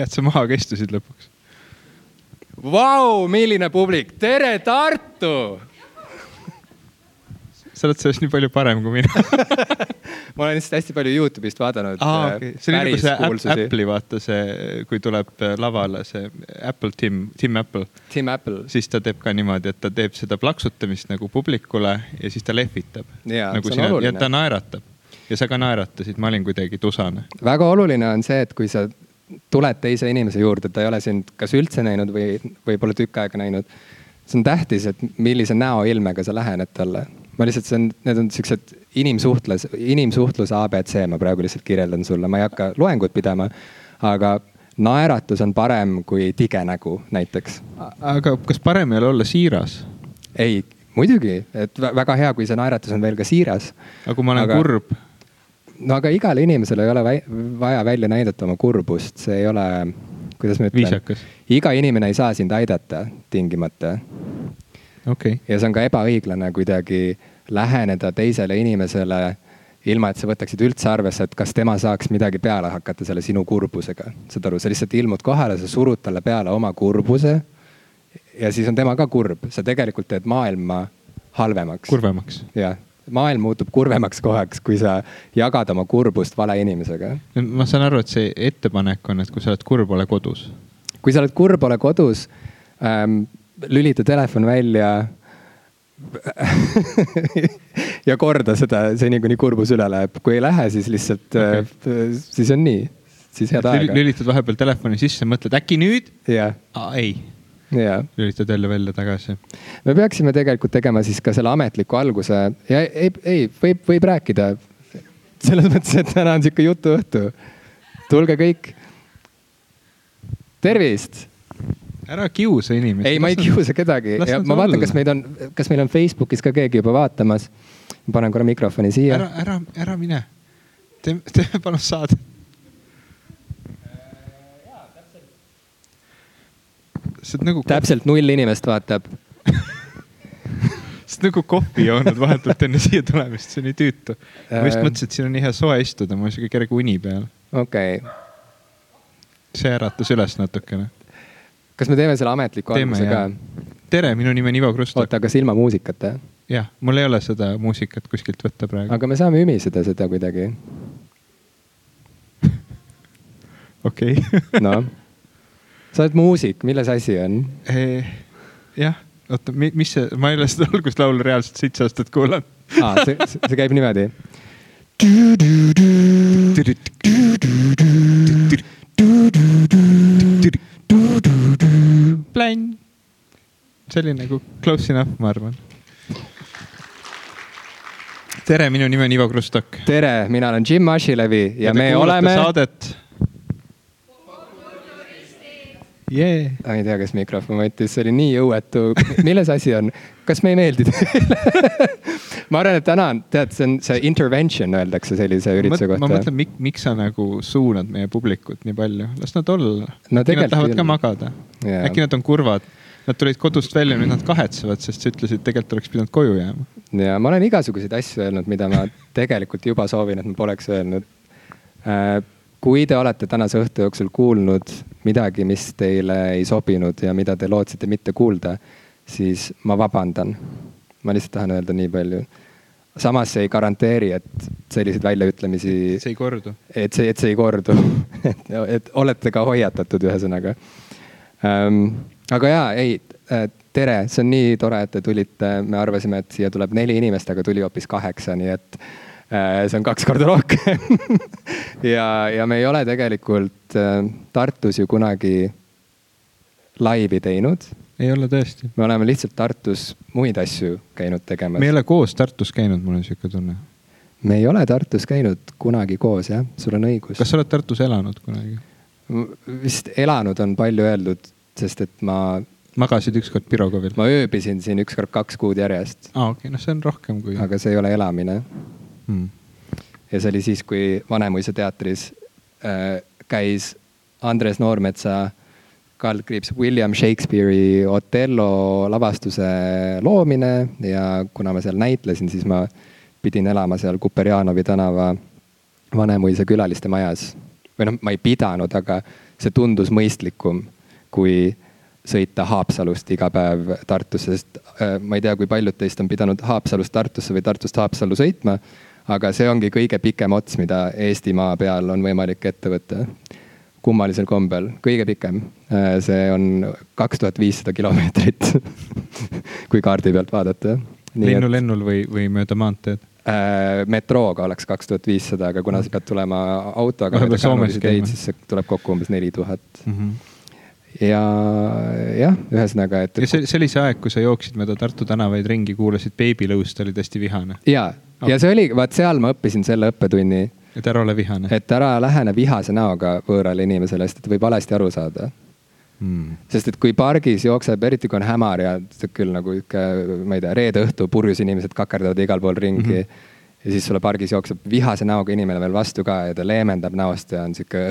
hea, et sa maha kestsid lõpuks. Vau, milline publik, tere Tartu sa oled sellest nii palju parem kui mina ma olen lihtsalt hästi palju Youtube'ist vaadanud ah,. äh, Okay. see oli nagu see Apple'i vaata see, kui tuleb äh, lavale see Apple Tim, Tim Apple. Tim Apple. siis ta teeb ka niimoodi, et ta teeb seda plaksutamist nagu publikule ja siis ta lehvitab. nagu sina, ja ta naeratab ja sa ka naeratasid, ma olin kuidagi tusane. väga oluline on see, et kui sa tuled teise inimese juurde, ta ei ole sind kas üldse näinud või, või pole tükk aega näinud. see on tähtis, et millise näoilmega sa lähened talle ma lihtsalt, see on, need on siuksed inimsuhtlus, inimsuhtluse abc, ma praegu lihtsalt kirjeldan sulle, ma ei hakka loengut pidama. aga naeratus on parem kui tige nägu näiteks. aga kas parem ei ole olla siiras? ei, muidugi, et väga hea, kui see naeratus on veel ka siiras. aga kui ma olen aga... kurb? No aga igal inimesel ei ole vaja välja näidata oma kurbust, see ei ole, kuidas ma ütlen. iga inimene ei saa sind aidata tingimata okay.. ja see on ka ebaõiglane kuidagi läheneda teisele inimesele ilma, et sa võtaksid üldse arvesse, et kas tema saaks midagi peale hakata selle sinu kurbusega. saad aru, sa lihtsalt ilmud kohale, sa surud talle peale oma kurbuse. ja siis on tema ka kurb, sa tegelikult teed maailma halvemaks. kurvemaks. jah, maailm muutub kurvemaks kohaks, kui sa jagad oma kurbust vale inimesega. ma saan aru, et see ettepanek on, et kui sa oled kurb, ole kodus. kui sa oled kurb, ole kodus ähm, lülita telefon välja ja korda seda seni, kuni kurbus üle läheb, kui ei lähe, siis lihtsalt okay., äh, siis on nii, siis head aega. lülitad vahepeal telefoni sisse, mõtled äkki nüüd? jah. ei. Lülitad jälle välja tagasi. me peaksime tegelikult tegema siis ka selle ametliku alguse ja ei, ei, võib, võib rääkida. selles mõttes, et täna on sihuke jutuõhtu. tulge kõik. tervist ära kiusa inimesi. ei, ma ei kiusa kedagi ja ma vaatan, kas meid on, kas meil on Facebookis ka keegi juba vaatamas. ma panen korra mikrofoni siia. ära, ära, ära mine. teeme, teeme palun saadet. Sa oled nagu. täpselt null inimest vaatab oled nagu kohvi joonud vahetult enne siia tulemist, see on nii tüütu. ma just äh. mõtlesin, et siin on nii hea soe istuda, mul on sihuke kerge uni peal. okei okay.. see äratas üles natukene kas me teeme selle ametliku alguse ka? tere, minu nimi on Ivo Krustok. oota, kas ilma muusikata? jah, mul ei ole seda muusikat kuskilt võtta praegu. aga me saame ümiseda seda kuidagi. okei. noh, sa oled muusik, milles asi on? jah, oota, mis see, ma ei ole seda alguslaulu reaalselt seitse aastat kuulanud. aa, see, see käib niimoodi plänn. see oli nagu close enough, ma arvan. tere, minu nimi on Ivo Krustok. tere, mina olen Jim Asilevi ja, ja me oleme. saadet. Yeah. ma ei tea, kas mikrofon võttis, see oli nii jõuetu. milles asi on, kas me ei meeldi teile ma arvan, et täna on, tead, see on see intervention öeldakse sellise ürituse kohta. ma mõtlen, miks, miks sa nagu suunad meie publikut nii palju, las nad olla no,. äkki nad tahavad ka magada yeah., äkki nad on kurvad. Nad tulid kodust välja, nüüd nad kahetsevad, sest sa ütlesid, tegelikult oleks pidanud koju jääma. ja ma olen igasuguseid asju öelnud, mida ma tegelikult juba soovin, et ma poleks öelnud äh, kui te olete tänase õhtu jooksul kuulnud midagi, mis teile ei sobinud ja mida te lootsite mitte kuulda, siis ma vabandan ma lihtsalt tahan öelda nii palju. samas see ei garanteeri, et selliseid väljaütlemisi. see ei kordu. et see, et see ei kordu et, et olete ka hoiatatud, ühesõnaga ähm,. aga ja, ei, äh, tere, see on nii tore, et te tulite, me arvasime, et siia tuleb neli inimest, aga tuli hoopis kaheksa, nii et see on kaks korda rohkem ja, ja me ei ole tegelikult äh, Tartus ju kunagi laivi teinud ei ole tõesti. me oleme lihtsalt Tartus muid asju käinud tegemas. me ei ole koos Tartus käinud, mul on sihuke tunne. me ei ole Tartus käinud kunagi koos jah, sul on õigus. kas sa oled Tartus elanud kunagi? vist elanud on palju öeldud, sest et ma. magasid ükskord Pirogovil? ma ööbisin siin ükskord kaks kuud järjest. aa, okei okay., noh, see on rohkem kui. aga see ei ole elamine hmm.. ja see oli siis, kui Vanemuise teatris äh, käis Andres Noormetsa kaldkriips William Shakespeare'i Othello lavastuse loomine ja kuna ma seal näitlesin, siis ma pidin elama seal Kuperjanovi tänava Vanemuise külaliste majas. või noh, ma ei pidanud, aga see tundus mõistlikum, kui sõita Haapsalust iga päev Tartusse, sest äh, ma ei tea, kui paljud teist on pidanud Haapsalust Tartusse või Tartust Haapsallu sõitma. Aga see ongi kõige pikem ots, mida Eestimaa peal on võimalik ette võtta kummalisel kombel, kõige pikem. Äh, see on kaks tuhat viissada kilomeetrit kui kaardi pealt vaadata. linnulennul või, või mööda maanteed? Äh, metrooga oleks kaks tuhat viissada, aga kuna sa pead tulema autoga siis see tuleb kokku umbes neli tuhat. Mhm. Ja jah, ühesõnaga, et. ja see, see oli see aeg, kui sa jooksid mööda Tartu tänavaid ringi, kuulasid Baby Lõust, olid hästi vihane. ja okay., ja see oli, vaat seal ma õppisin selle õppetunni et ära ole vihane. et ära lähene vihase näoga võõrale inimesele, sest et võib valesti aru saada mm.. sest et kui pargis jookseb, eriti kui on hämar ja küll nagu ikka, ma ei tea, reede õhtu purjus inimesed kakerdavad igal pool ringi mm. -hmm ja siis sulle pargis jookseb vihase näoga inimene veel vastu ka ja ta leemendab näost ja on sihuke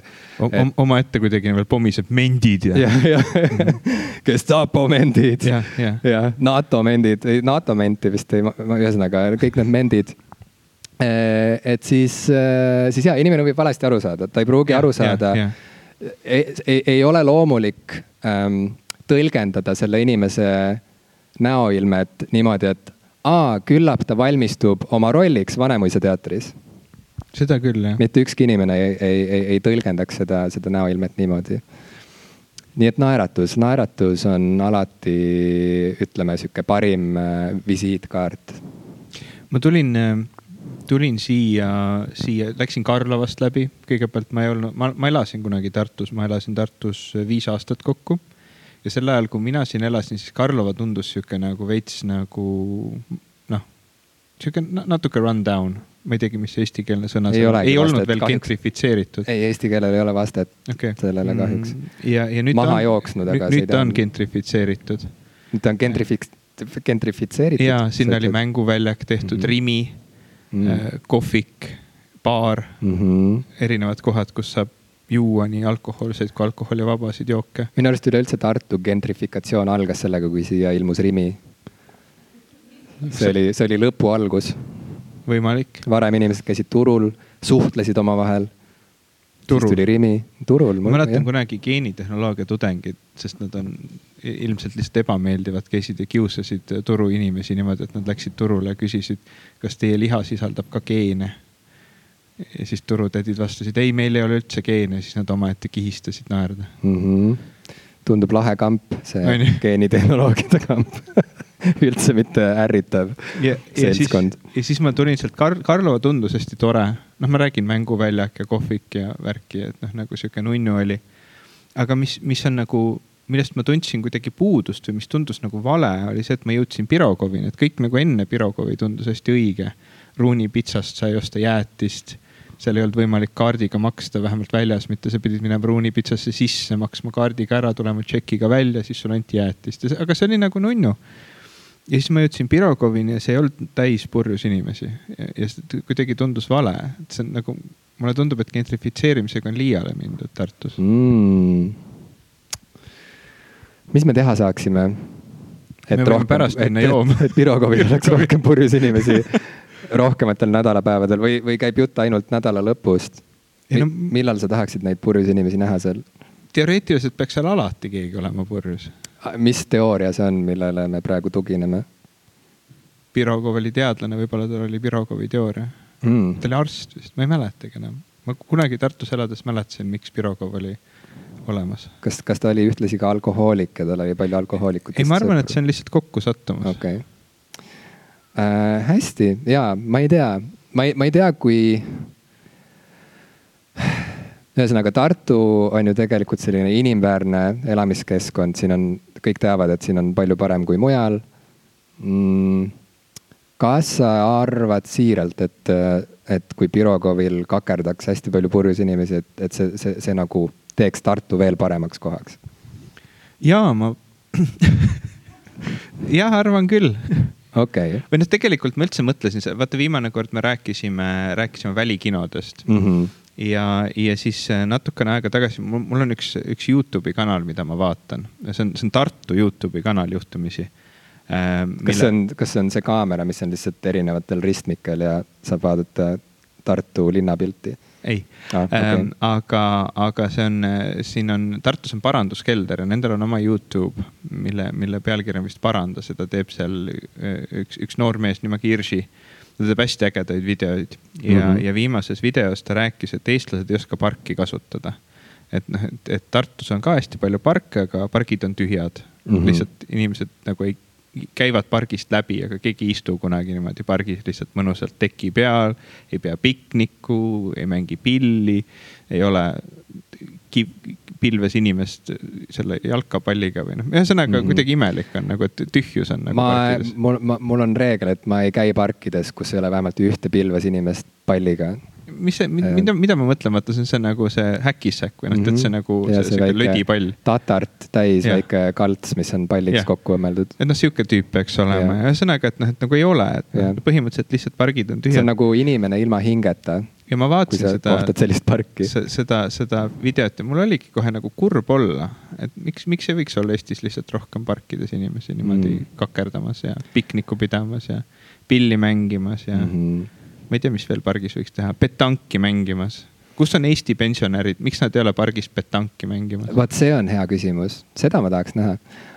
et.... omaette kuidagi veel pommiseb mendid ja. ja, ja Gestapo mendid ja, ja. ja NATO mendid, NATO menti vist ei, ühesõnaga kõik need mendid Äh, et siis, äh, siis ja inimene võib valesti aru saada, ta ei pruugi ja, aru saada. Ei, ei, ei ole loomulik ähm, tõlgendada selle inimese näoilmet niimoodi, et aa, küllap ta valmistub oma rolliks Vanemuise teatris. seda küll, jah. mitte ükski inimene ei, ei, ei, ei tõlgendaks seda, seda näoilmet niimoodi. nii et naeratus, naeratus on alati, ütleme, sihuke parim äh, visiitkaart. ma tulin äh tulin siia, siia, läksin Karlovast läbi, kõigepealt ma ei olnud, ma, ma elasin kunagi Tartus, ma elasin Tartus viis aastat kokku. Ja sel ajal, kui mina siin elasin, siis Karlova tundus sihuke nagu veits nagu noh, sihuke natuke run down ma ei teagi, mis see eestikeelne sõna ei, ei, ei olnud veel kahjuks. gentrifitseeritud. ei, eesti keelel ei ole vastet okay. sellele mm, kahjuks. ja, ja nüüd maha on, jooksnud, aga. nüüd ta on gentrifitseeritud. nüüd ta on gentrifik-, gentrifitseeritud. ja sinna oli mänguväljak tehtud mm, -hmm. Rimi mm., äh, kohvik, baar mm, -hmm. erinevad kohad, kus saab juua nii alkohoolseid kui alkoholivabasid jooke. minu arust üleüldse Tartu gentrifikatsioon algas sellega, kui siia ilmus Rimi. see oli, see oli lõpu algus. võimalik. varem inimesed käisid turul, suhtlesid omavahel siis tuli Rimi turul. ma mäletan kunagi geenitehnoloogia tudengid, sest nad on ilmselt lihtsalt ebameeldivad, käisid ja kiusasid turuinimesi niimoodi, et nad läksid turule ja küsisid, kas teie liha sisaldab ka geene. Ja siis turutädid vastasid, ei, meil ei ole üldse geene, siis nad omaette kihistasid naerda mm. -hmm. tundub lahe kamp, see geenitehnoloogiate kamp üldse mitte ärritav ja, seltskond. ja siis ma tulin sealt Kar-, Karlova tundus hästi tore. noh, ma räägin mänguväljak ja kohvik ja värki, et noh, nagu sihuke nunnu oli. aga mis, mis on nagu, millest ma tundsin kuidagi puudust või mis tundus nagu vale, oli see, et ma jõudsin Pirogovini, et kõik nagu enne Pirogovi tundus hästi õige. Ruuni pitsast sai osta jäätist seal ei olnud võimalik kaardiga maksta, vähemalt väljas, mitte. Sa pidid minema Ruuni pitsasse sisse, maksma kaardiga ära, tulema tšekiga välja, siis sulle anti jäätist, aga see oli nagu nunnu. Ja siis ma jõudsin Pirogovini ja see ei olnud täis purjus inimesi. Ja, ja see kuidagi tundus vale, et see on nagu, mulle tundub, et gentrifitseerimisega on liiale mindud Tartus. Mm.. mis me teha saaksime? et me rohkem, minna jooma. et Pirogovil oleks rohkem purjus inimesi rohkematel nädalapäevadel või, või käib jutt ainult nädala lõpust? No, millal sa tahaksid neid purjus inimesi näha seal? teoreetiliselt peaks seal alati keegi olema purjus mis teooria see on, millele me praegu tugineme? Pirogov oli teadlane, võib-olla tal oli Pirogovi teooria mm.. ta oli arst vist, ma ei mäletagi enam. ma kunagi Tartus elades mäletasin, miks Pirogov oli olemas. kas, kas ta oli ühtlasi ka alkohoolik ja tal oli palju alkohoolikut? ei, ma arvan, et see on lihtsalt kokkusattumus. okay. Äh,. hästi ja ma ei tea, ma ei, ma ei tea, kui ühesõnaga Tartu on ju tegelikult selline inimväärne elamiskeskkond, siin on, kõik teavad, et siin on palju parem kui mujal mm,. kas sa arvad siiralt, et, et kui Pirogovil kakerdaks hästi palju purjus inimesi, et, et see, see, see nagu teeks Tartu veel paremaks kohaks? ja ma jah, arvan küll okay.. või noh, tegelikult ma üldse mõtlesin, vaata viimane kord me rääkisime, rääkisime välikinodest mm. -hmm ja, ja siis äh, natukene aega tagasi, mul, on üks, üks Youtube'i kanal, mida ma vaatan. see on, see on Tartu Youtube'i kanal juhtumisi äh,. Mille... kas see on, kas see on see kaamera, mis on lihtsalt erinevatel ristmikel ja saab vaadata Tartu linnapilti? ei ah,, okay. ähm, aga, aga see on, siin on, Tartus on paranduskelder ja nendel on oma Youtube, mille, mille pealkiri on vist Paranda, seda teeb seal äh, üks, üks noor mees nimega Irši ta teeb hästi ägedaid videoid ja mm, -hmm. ja viimases videos ta rääkis, et eestlased ei oska parki kasutada. et noh, et, et Tartus on ka hästi palju parke, aga pargid on tühjad mm. -hmm. lihtsalt inimesed nagu ei, käivad pargist läbi, aga keegi ei istu kunagi niimoodi pargis lihtsalt mõnusalt teki peal, ei pea pikniku, ei mängi pilli, ei ole pilves inimest selle jalkapalliga või noh, ühesõnaga mm -hmm. kuidagi imelik on nagu, et tühjus on nagu. ma, mul, mul on reegel, et ma ei käi parkides, kus ei ole vähemalt ühte pilves inimest palliga mis see, mida, mida ma mõtlen, vaata, see on see nagu see häkissäkk või noh mm -hmm., et see nagu ja see, see lödipall. tatart täis ja. väike kalts, mis on palliks ja. kokku õmmeldud. et noh, sihuke tüüp peaks olema ja ühesõnaga, et noh, et nagu ei ole, et ja. põhimõtteliselt lihtsalt pargid on tühjad. see on nagu inimene ilma hingeta ja ma vaatasin seda, sellist parki. seda, seda videot ja mul oligi kohe nagu kurb olla, et miks, miks ei võiks olla Eestis lihtsalt rohkem parkides inimesi niimoodi mm. kakerdamas ja piknikku pidamas ja pilli mängimas ja mm -hmm. Ma ei tea, mis veel pargis võiks teha, petanki mängimas. kus on Eesti pensionärid, miks nad ei ole pargis petanki mängimas? vaat see on hea küsimus, seda ma tahaks näha.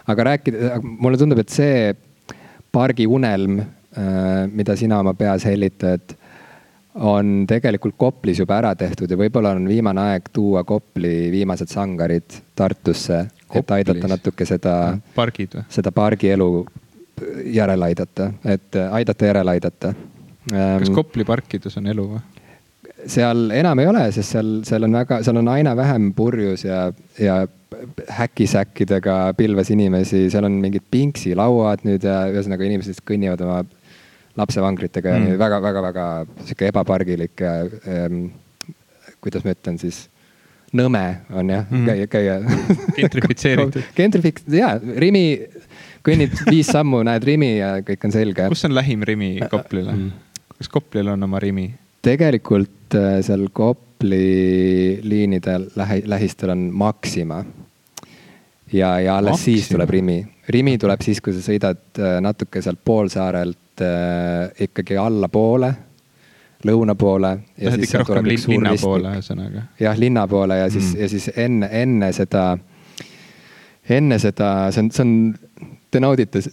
aga rääkida, mulle tundub, et see pargi unelm, äh, mida sina oma peas hellitad on tegelikult Koplis juba ära tehtud ja võib-olla on viimane aeg tuua Kopli viimased sangarid Tartusse, et aidata natuke seda, seda pargielu järele aidata, et aidata järele aidata. Kas ähm, Kopli parkides on elu või? seal enam ei ole, sest seal, seal on väga, seal on aina vähem purjus ja, ja häkisäkkidega pilves inimesi, seal on mingid pingsilauad nüüd ja ühesõnaga inimesed kõnnivad oma lapsevangritega mm. ja väga-väga-väga sihuke ebapargilik ja ähm, kuidas ma ütlen siis nõme on jah mm., käia, käia. gentrifitseeritud Gentrifik-, jaa, Rimi, kõnnid viis sammu, näed Rimi ja kõik on selge. kus on lähim Rimi Koplile mm.? Kas Koplil on oma Rimi? tegelikult äh, seal Kopli liinide lähi, lähistel on Maxima. ja, ja alles Maxima. siis tuleb Rimi. Rimi tuleb siis, kui sa sõidad äh, natuke sealt poolsaarelt äh, ikkagi allapoole, lõuna poole. Lähed ikka rohkem lin, linna poole ühesõnaga. jah, linna poole ja siis mm., ja siis enne, enne seda, enne seda, see on, see on te naudite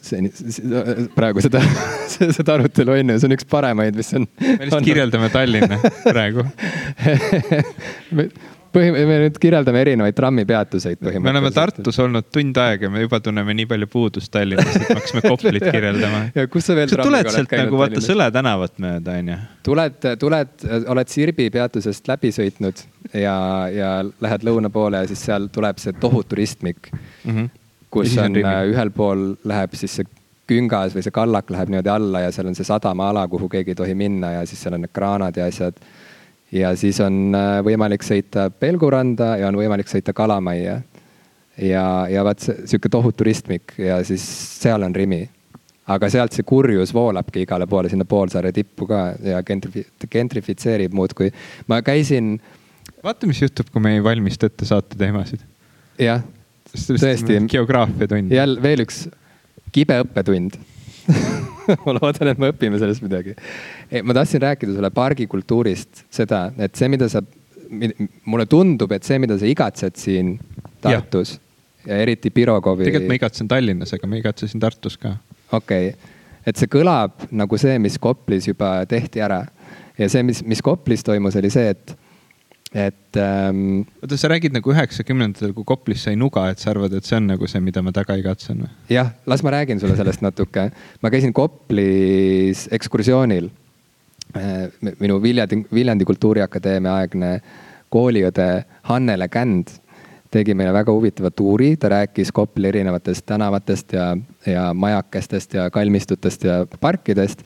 praegu seda, seda arutelu on ju, see on üks paremaid, mis on. me lihtsalt kirjeldame Tallinna praegu põhim-, me nüüd kirjeldame erinevaid trammipeatuseid põhimõtteliselt. me oleme Tartus olnud tund aega, me juba tunneme nii palju puudust Tallinnast, et me hakkasime Koplit kirjeldama. ja kus sa veel sa tuled sealt nagu vaata Sõle tänavat mööda, onju. tuled, tuled, oled Sirbi peatusest läbi sõitnud ja, ja lähed lõuna poole ja siis seal tuleb see tohutu ristmik mm. -hmm. Kus on, äh, ühel pool läheb siis see küngas või see kallak läheb niimoodi alla ja seal on see sadamaala, kuhu keegi ei tohi minna ja siis seal on need kraanad ja asjad ja siis on äh, võimalik sõita Pelguranda ja on võimalik sõita Kalamajja. ja, ja vaat sihuke tohutu ristmik ja siis seal on Rimi. aga sealt see kurjus voolabki igale poole sinna poolsaare tippu ka ja gentrifi-, gentrifitseerib muudkui. ma käisin. vaata, mis juhtub, kui me ei valmista ette saate teemasid. jah, tõesti. geograafiatund. jälle veel üks kibe õppetund ma loodan, et me õpime sellest midagi. ma tahtsin rääkida sulle pargikultuurist seda, et see, mida sa, mulle tundub, et see, mida sa igatsed siin Tartus ja, ja eriti Pirogovi. tegelikult ma igatsen Tallinnas, aga ma igatsesin Tartus ka. okei okay., et see kõlab nagu see, mis Koplis juba tehti ära ja see, mis, mis Koplis toimus, oli see, et et ähm,. oota, sa räägid nagu üheksakümnendatel, kui Koplis sai nuga, et sa arvad, et see on nagu see, mida ma taga igatsen või? jah, las ma räägin sulle sellest natuke. ma käisin Koplis ekskursioonil. Äh, minu Viljandi, Viljandi Kultuuriakadeemia aegne kooliõde Hannele Känd tegi meile väga huvitava tuuri, ta rääkis Kopli erinevatest tänavatest ja, ja majakestest ja kalmistutest ja parkidest.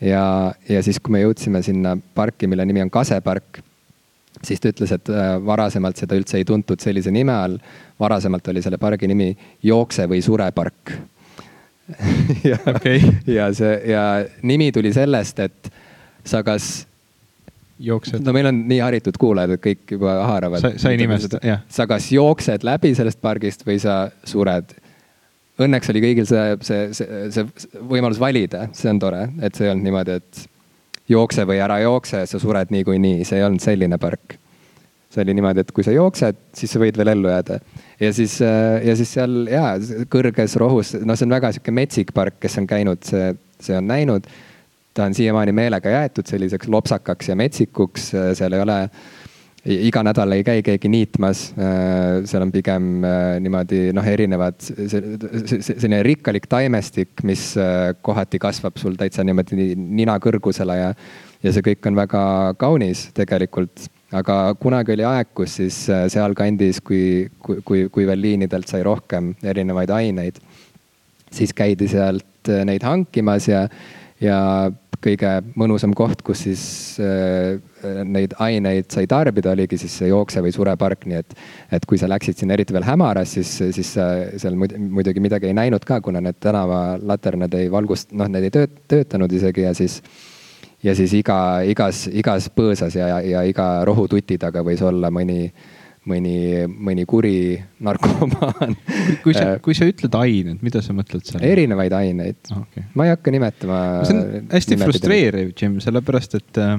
ja, ja siis, kui me jõudsime sinna parki, mille nimi on Kasepark siis ta ütles, et äh, varasemalt seda üldse ei tuntud sellise nime all. varasemalt oli selle pargi nimi Jookse või sure park ja okay., ja see ja nimi tuli sellest, et sa kas jooksed. no meil on nii haritud kuulajad, et kõik juba haaravad. sa, sa ei nimesta, jah. sa kas jooksed läbi sellest pargist või sa sured. Õnneks oli kõigil see, see, see, see võimalus valida, see on tore, et see ei olnud niimoodi, et jookse või ära jookse, sa sured niikuinii, see ei olnud selline park. see oli niimoodi, et kui sa jooksed, siis sa võid veel ellu jääda. ja siis, ja siis seal ja kõrges rohus, noh, see on väga sihuke metsik park, kes on käinud, see, see on näinud ta on siiamaani meelega jäetud selliseks lopsakaks ja metsikuks, seal ei ole, iga nädal ei käi keegi niitmas. seal on pigem äh, niimoodi noh, erinevad, selline rikkalik taimestik, mis äh, kohati kasvab sul täitsa niimoodi nina kõrgusele ja, ja see kõik on väga kaunis tegelikult aga kunagi oli aeg, kus siis äh, sealkandis, kui, kui, kui, kui veel liinidelt sai rohkem erinevaid aineid, siis käidi sealt neid hankimas ja, ja kõige mõnusam koht, kus siis äh, neid aineid sai tarbida, oligi siis see jookse või sure park, nii et. et kui sa läksid sinna eriti veel hämaras, siis, siis seal muidugi midagi ei näinud ka, kuna need tänavalaternad ei valgust-, noh, need ei tööt, töötanud isegi ja siis. ja siis iga, igas, igas põõsas ja, ja iga rohututi taga võis olla mõni mõni, mõni kuri narkomaan. kui sa, äh, kui sa ütled ained, mida sa mõtled seal? erinevaid aineid ah, okay.. ma ei hakka nimetama. see on hästi frustreeriv, Jim, sellepärast et, äh,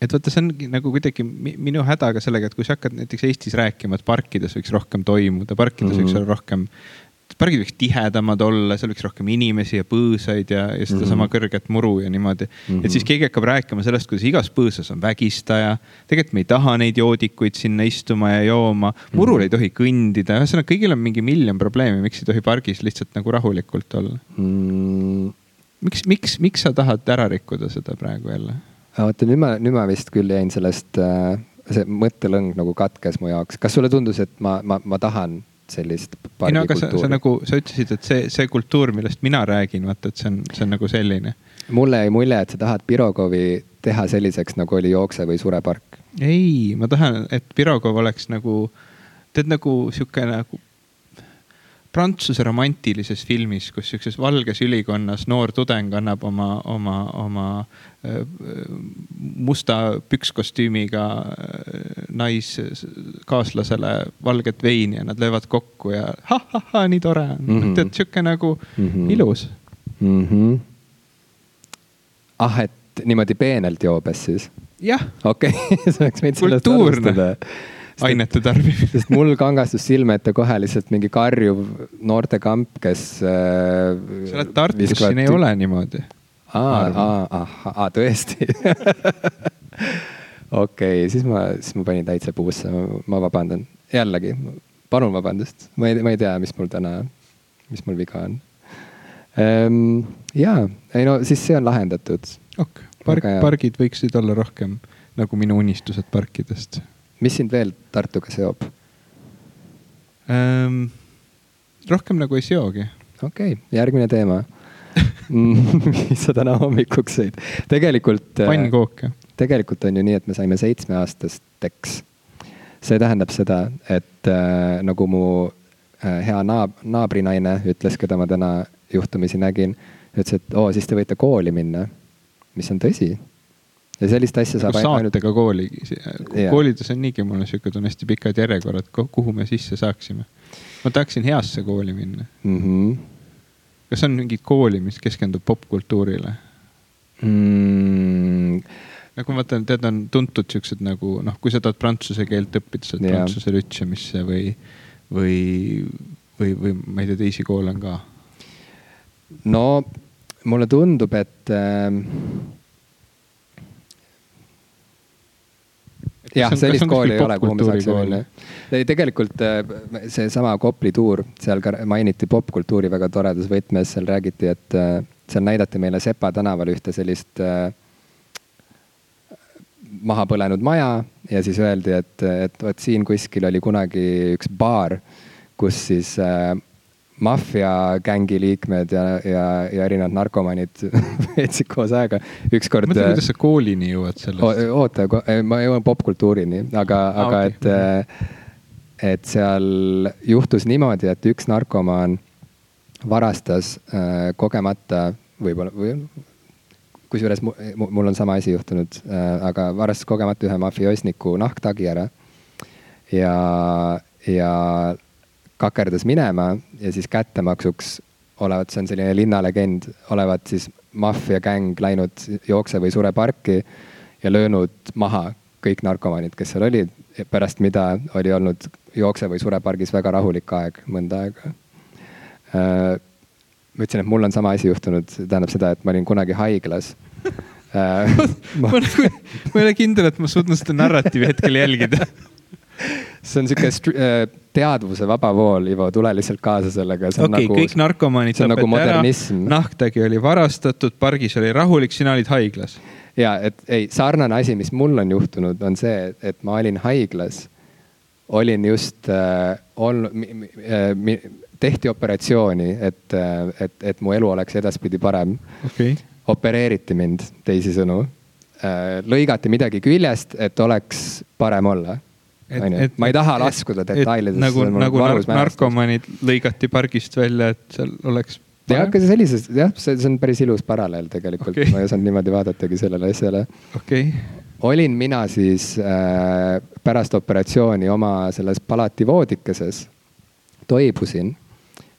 et vaata, see ongi nagu kuidagi minu häda ka sellega, et kui sa hakkad näiteks Eestis rääkima, et parkides võiks rohkem toimuda, parkides mm -hmm. võiks olla rohkem pargid võiks tihedamad olla, seal võiks rohkem inimesi ja põõsaid ja, ja sedasama mm -hmm. kõrget muru ja niimoodi mm. -hmm. et siis keegi hakkab rääkima sellest, kuidas igas põõsas on vägistaja. tegelikult me ei taha neid joodikuid sinna istuma ja jooma, murul mm -hmm. ei tohi kõndida, ühesõnaga kõigil on mingi miljon probleemi, miks ei tohi pargis lihtsalt nagu rahulikult olla mm. -hmm. miks, miks, miks sa tahad ära rikkuda seda praegu jälle? oota, nüüd ma, nüüd ma vist küll jäin sellest äh see mõttelõng nagu katkes mu jaoks, kas sulle tundus, et ma, ma, ma tahan sellist ei no aga sa, sa nagu, sa ütlesid, et see, see kultuur, millest mina räägin, vaata, et see on, see on nagu selline. mulle jäi mulje, et sa tahad Pirogovi teha selliseks, nagu oli Jookse või Sure park. ei, ma tahan, et Pirogov oleks nagu, tead nagu sihuke nagu Prantsuse romantilises filmis, kus sihukeses valges ülikonnas noor tudeng annab oma, oma, oma musta pükskostüümiga naiskaaslasele valget veini ja nad löövad kokku ja ha-ha-ha, nii tore on mm. -hmm. tead, sihuke nagu mm -hmm. ilus mm. -hmm. ah, et niimoodi peenelt joobes siis? jah. okei okay. sa oleks võinud sellest alustada ainete tarbimine. sest mul kangastus silme ette kohe lihtsalt mingi karjuv noortekamp, kes äh,. sa oled Tartus, siin ei ole niimoodi. aa, aa, aa, tõesti okei okay,, siis ma, siis ma panin täitsa puusse, ma vabandan, jällegi, palun vabandust, ma ei, ma ei tea, mis mul täna, mis mul viga on ehm,. ja, ei no siis see on lahendatud. ok, park, pargid võiksid olla rohkem nagu minu unistused parkidest mis sind veel Tartuga seob ähm,? rohkem nagu ei seogi. okei okay,, järgmine teema mis sa täna hommikuks sõid? tegelikult. Äh, pannkooke. tegelikult on ju nii, et me saime seitsmeaastasteks. see tähendab seda, et äh, nagu mu äh, hea naab-, naabrinaine ütles, keda ma täna juhtumisi nägin, ütles, et oo, siis te võite kooli minna. mis on tõsi ja sellist asja saab nagu ainult. saatega kooli, koolides on niigi, mul on sihuke, on hästi pikad järjekorrad, kuhu me sisse saaksime. ma tahaksin heasse kooli minna mm. -hmm. kas on mingit kooli, mis keskendub popkultuurile mm.? nagu ma vaatan, tead, on tuntud siuksed nagu noh, kui sa tahad prantsuse keelt õppida, saad yeah. prantsuse lütsemisse või, või, või, või ma ei tea, teisi koole on ka. no mulle tundub, et äh, jah, sellist kooli ei ole, kuhu me saaksime minna. tegelikult äh, seesama Kopli tuur, seal ka mainiti popkultuuri väga toredas võtmes, seal räägiti, et äh, seal näidati meile Sepa tänaval ühte sellist äh, maha põlenud maja ja siis öeldi, et, et vot siin kuskil oli kunagi üks baar, kus siis maffiagängi liikmed ja, ja, ja erinevad narkomaanid veetsid koos aega. ükskord. mõtle, kuidas sa koolini jõuad sellest. oota, ma jõuan popkultuurini, aga ah,, aga okay. et, äh, et seal juhtus niimoodi, et üks narkomaan varastas äh, kogemata võib-olla või kusjuures mu- mu- mul on sama asi juhtunud äh,, aga varastas kogemata ühe mafioosniku nahktagi ära. ja, ja kakerdas minema ja siis kättemaksuks olevat, see on selline linnalegend, olevat siis maffiagäng läinud jookse või sure parki ja löönud maha kõik narkomaanid, kes seal olid, pärast mida oli olnud jookse või sure pargis väga rahulik aeg mõnda aega. Äh, ma ütlesin, et mul on sama asi juhtunud, tähendab seda, et ma olin kunagi haiglas. Äh, ma, ma, ma ei ole kindel, et ma suutnud seda narratiivi hetkel jälgida see on sihuke äh, teadvuse vaba vool, Ivo, tule lihtsalt kaasa sellega. okei okay, nagu,, kõik narkomaanid tapeti nagu ära, nahktagi oli varastatud, pargis oli rahulik, sina olid haiglas. ja et ei, sarnane asi, mis mul on juhtunud, on see, et ma olin haiglas. olin just äh, olnud äh,, tehti operatsiooni, et, äh, et, et mu elu oleks edaspidi parem okay.. opereeriti mind, teisisõnu äh,. lõigati midagi küljest, et oleks parem olla onju, ma ei taha laskuda detailidesse. nagu, nagu narkomaanid lõigati pargist välja, et seal oleks. jah, aga sellises jah, see, see on päris ilus paralleel tegelikult okay., ma ei osanud niimoodi vaadatagi sellele asjale. okei okay. olin mina siis äh, pärast operatsiooni oma selles palati voodikeses, toibusin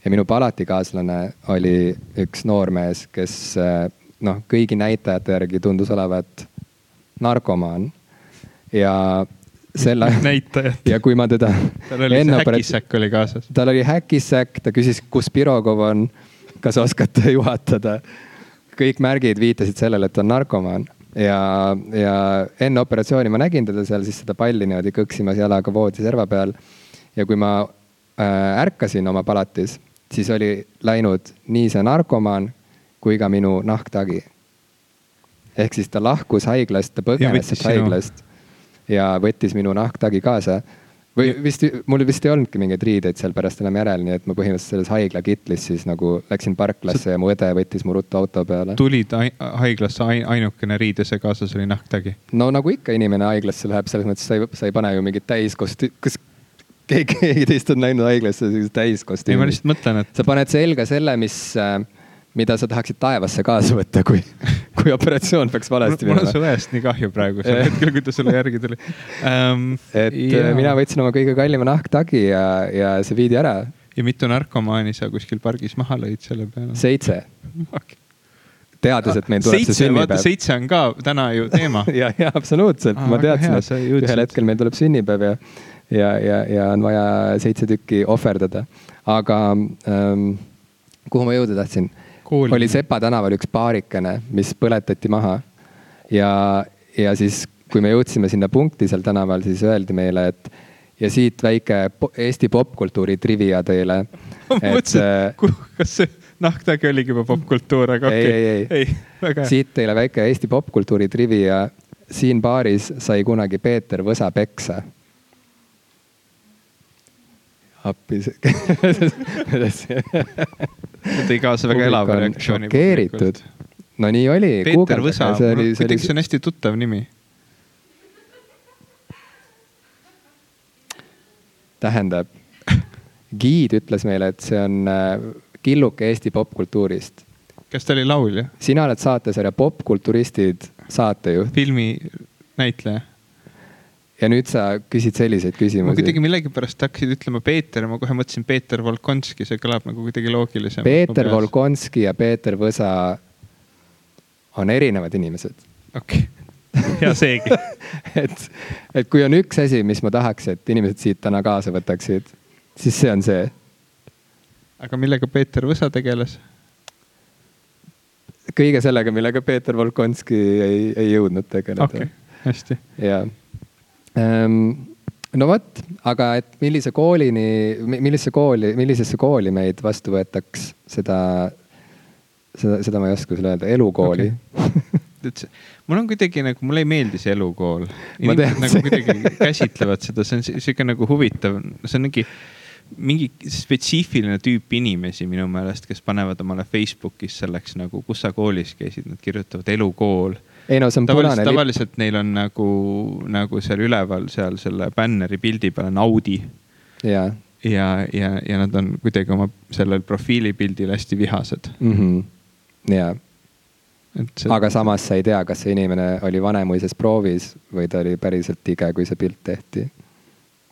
ja minu palatikaaslane oli üks noormees, kes äh, noh, kõigi näitajate järgi tundus olevat narkomaan ja selle näitajat. ja kui ma teda. tal oli see häkisäkk oli kaasas. tal oli häkisäkk, ta küsis, kus Pirogov on, kas oskate juhatada. kõik märgid viitasid sellele, et ta on narkomaan ja, ja enne operatsiooni ma nägin teda seal siis seda palli niimoodi kõksimas jalaga voodi serva peal. ja kui ma äh, ärkasin oma palatis, siis oli läinud nii see narkomaan kui ka minu nahktagi. ehk siis ta lahkus haiglast, ta põgenes sealt haiglast ja võttis minu nahktagi kaasa. või vist, mul vist ei olnudki mingeid riideid seal pärast enam järel, nii et ma põhimõtteliselt selles haigla kitlis siis nagu läksin parklasse ja mu õde võttis mu ruttu auto peale. tulid haiglasse ainukene riidese kaasas oli nahktagi? no nagu ikka inimene haiglasse läheb, selles mõttes sa ei, sa ei pane ju mingit täiskosti-, kas keegi, keegi teist on läinud haiglasse täiskostüümi? ei, ma lihtsalt mõtlen, et. sa paned selga selle, mis äh, mida sa tahaksid taevasse kaasa võtta, kui, kui operatsioon peaks valesti minema. mul on su õest nii kahju praegu sel hetkel, kui ta sulle järgi tuli um,. et ja... Äh, mina võtsin oma kõige kallima nahktagi ja, ja see viidi ära. ja mitu narkomaani sa kuskil pargis maha lõid selle peale? seitse okay. teades, et meil tuleb see sünnipäev. seitse on ka täna ju teema ja, ja absoluutselt ah,, ma teadsin, et ühel hetkel meil tuleb sünnipäev ja, ja, ja, ja on vaja seitse tükki ohverdada. aga ähm, kuhu ma jõuda tahtsin Kooli. oli Sepa tänaval üks paarikene, mis põletati maha. ja, ja siis, kui me jõudsime sinna punkti seal tänaval, siis öeldi meile, et ja siit väike Eesti popkultuuri trivia teile. ma mõtlesin, äh, kas see nahktagi oligi juba popkultuur, aga okei okay.. ei, ei, ei. siit teile väike Eesti popkultuuri trivia. siin baaris sai kunagi Peeter Võsa peksa appi tõi kaasa väga elava reaktsiooni. šokeeritud. no nii oli. Peeter Võsa, kuidagi see on hästi tuttav nimi. tähendab, giid ütles meile, et see on äh, killuke Eesti popkultuurist. kas ta oli laulja? sina oled saatesarja Popkulturistid saatejuht. filminäitleja ja nüüd sa küsid selliseid küsimusi. ma kuidagi millegipärast hakkasid ütlema Peeter ma kohe mõtlesin Peeter Volkonski, see kõlab nagu kuidagi loogilisemalt. Peeter Volkonski ja Peeter Võsa on erinevad inimesed. okei okay., ja seegi et, et kui on üks asi, mis ma tahaks, et inimesed siit täna kaasa võtaksid, siis see on see. aga millega Peeter Võsa tegeles? kõige sellega, millega Peeter Volkonski ei, ei jõudnud tegeleda. okei okay., hästi. jaa no vot, aga et millise koolini, millisesse kooli, millisesse kooli meid vastu võetaks, seda, seda, seda ma ei oska sulle öelda, elukooli okay. mul on kuidagi nagu, mulle ei meeldi see elukool. inimesed nagu kuidagi käsitlevad seda, see on sihuke nagu huvitav, see on mingi mingi spetsiifiline tüüp inimesi minu meelest, kes panevad omale Facebookis selleks nagu, kus sa koolis käisid, nad kirjutavad elukool ei no see on tavaliselt, punane lipp. tavaliselt neil on nagu, nagu seal üleval seal selle bänneri pildi peal on Audi. ja, ja, ja, ja nad on kuidagi oma sellel profiilipildil hästi vihased mm. -hmm. ja, see. aga samas sa ei tea, kas see inimene oli Vanemuises proovis või ta oli päriselt tige, kui see pilt tehti.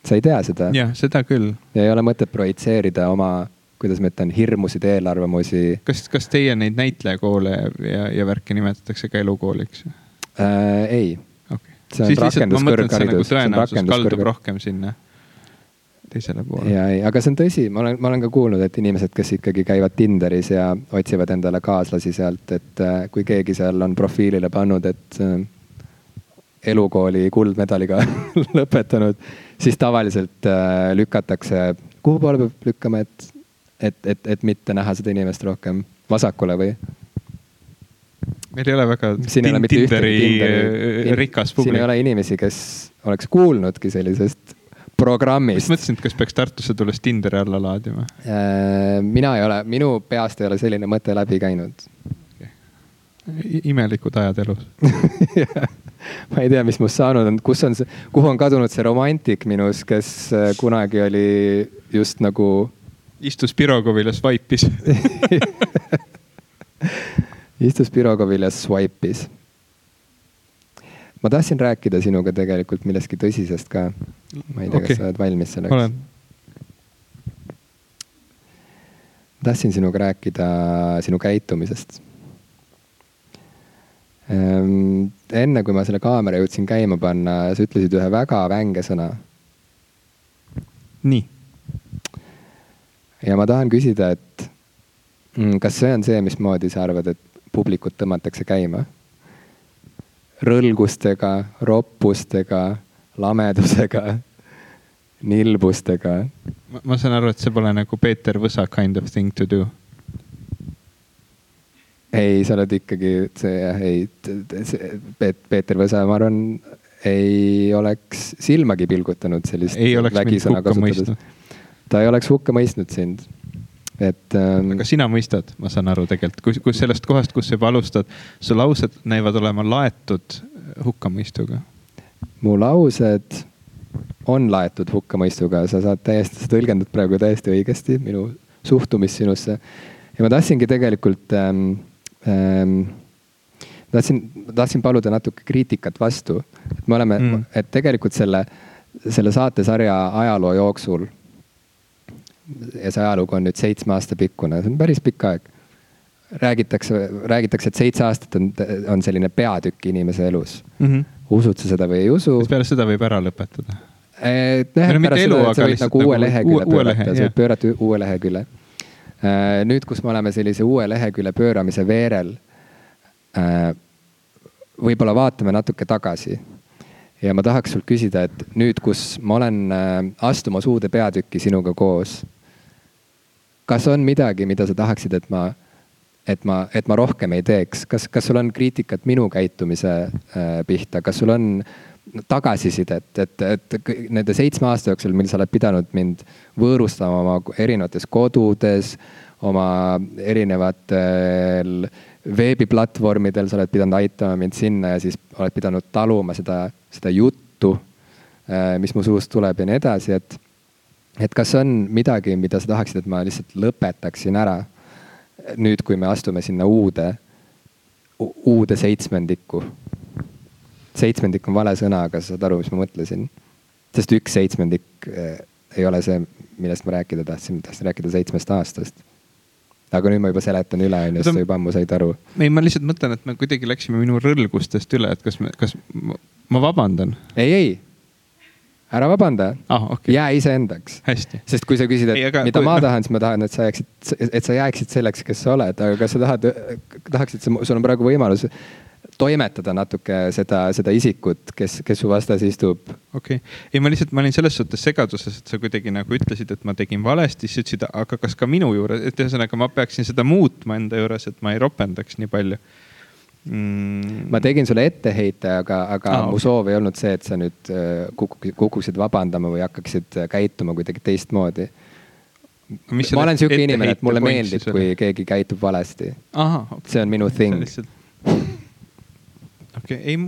sa ei tea seda. jah, seda küll. ja ei ole mõtet projitseerida oma, kuidas ma ütlen, hirmusid, eelarvamusi. kas, kas teie neid näitlejakoole ja, ja värki nimetatakse ka elukooliks äh,? ei okay.. see on rakenduskõrgharidus. Nagu tõenäosus kaldub rohkem sinna teisele poole. ja ei, aga see on tõsi, ma olen, ma olen ka kuulnud, et inimesed, kes ikkagi käivad Tinderis ja otsivad endale kaaslasi sealt, et äh, kui keegi seal on profiilile pannud, et äh, elukooli kuldmedaliga lõpetanud, siis tavaliselt äh, lükatakse, kuhu poole peab lükkama, et, et, et, et mitte näha seda inimest rohkem vasakule või? meil ei ole väga siin ei ole mitte ühtegi Tinderi rikas publik. siin ei ole inimesi, kes oleks kuulnudki sellisest programmist. mõtlesin, et kas peaks Tartusse tulles Tinderi alla laadima? Äh, mina ei ole, minu peast ei ole selline mõte läbi käinud okay.. imelikud ajad elus ma ei tea, mis must saanud on, kus on see, kuhu on kadunud see romantik minus, kes äh, kunagi oli just nagu. Istus Pirogovil ja swipe'is istus Pirogovil ja swipe'is ma tahtsin rääkida sinuga tegelikult millestki tõsisest ka. ma ei tea okay., kas sa oled valmis selleks? olen. tahtsin sinuga rääkida sinu käitumisest. Ehm, enne kui ma selle kaamera jõudsin käima panna, sa ütlesid ühe väga vänge sõna. nii. Ja ma tahan küsida, et mm, kas see on see, mismoodi sa arvad, et publikut tõmmatakse käima? rõlgustega, roppustega, lamedusega, nilbustega. ma saan aru, et see pole nagu Peeter Võsa kind of thing to do. ei, sa oled ikkagi see jah, ei, Peeter Võsa, ma arvan, ei oleks silmagi pilgutanud sellist. ei oleks mind hukka mõistnud. Ta ei oleks hukka mõistnud sind et ähm,. aga sina mõistad, ma saan aru tegelikult, kus, kus sellest kohast, kus sa juba alustad, su laused näivad olema laetud hukkamõistuga. mu laused on laetud hukkamõistuga, sa saad täiesti, sa tõlgendad praegu täiesti õigesti minu suhtumist sinusse. ja ma tahtsingi tegelikult ähm,, ähm, tahtsin, tahtsin paluda natuke kriitikat vastu, et me oleme mm., et tegelikult selle, selle saatesarja ajaloo jooksul ja see ajalugu on nüüd seitsme aasta pikkune, see on päris pikk aeg. räägitakse, räägitakse, et seitse aastat on, on selline peatükk inimese elus mm. -hmm. usud sa seda või ei usu? siis peale seda võib ära lõpetada. et jah, pärast elu, seda, sa võid nagu uue nagu lehekülje pöörata, sa võid pöörata uue lehekülje. Äh, nüüd, kus me oleme sellise uue lehekülje pööramise veerel, äh, võib-olla vaatame natuke tagasi ja ma tahaks sult küsida, et nüüd, kus ma olen äh, astumas uude peatükki sinuga koos kas on midagi, mida sa tahaksid, et ma, et ma, et ma rohkem ei teeks, kas, kas sul on kriitikat minu käitumise äh, pihta, kas sul on tagasisidet, et, et, et nende seitsme aasta jooksul, mil sa oled pidanud mind võõrustama oma erinevates kodudes, oma erinevatel veebiplatvormidel, sa oled pidanud aitama mind sinna ja siis oled pidanud taluma seda, seda juttu, äh, mis mu suust tuleb ja nii edasi, et et kas on midagi, mida sa tahaksid, et ma lihtsalt lõpetaksin ära nüüd, kui me astume sinna uude, uude seitsmendikku. seitsmendik on vale sõna, aga sa saad aru, mis ma mõtlesin. sest üks seitsmendik eh, ei ole see, millest ma rääkida tahtsin, ma tahtsin rääkida seitsmest aastast. aga nüüd ma juba seletan üle, onju, sest sa juba ammu said aru. ei, ma lihtsalt mõtlen, et me kuidagi läksime minu rõlgustest üle, et kas me, kas ma vabandan. ei, ei ära vabanda ah,, okay. jää iseendaks. sest kui sa küsid, et Ei, aga, mida kui... ma tahan, siis ma tahan, et sa jääksid, et sa jääksid selleks, kes sa oled, aga kas sa tahad, tahaksid, sul on praegu võimalus toimetada natuke seda, seda isikut, kes, kes su vastas istub. okei okay., ei ma lihtsalt, ma olin selles suhtes segaduses, et sa kuidagi nagu ütlesid, et ma tegin valesti, siis ütlesid, aga kas ka minu juures, et ühesõnaga ma peaksin seda muutma enda juures, et ma ei ropendaks nii palju mm.? ma tegin sulle etteheite, aga, aga ah, mu okay. soov ei olnud see, et sa nüüd äh, kukuksid, vabandama või hakkaksid äh, käituma kuidagi teistmoodi. ma olen sihuke inimene, et mulle meeldib, kui keegi käitub valesti. Okay. see on minu thing. okei ei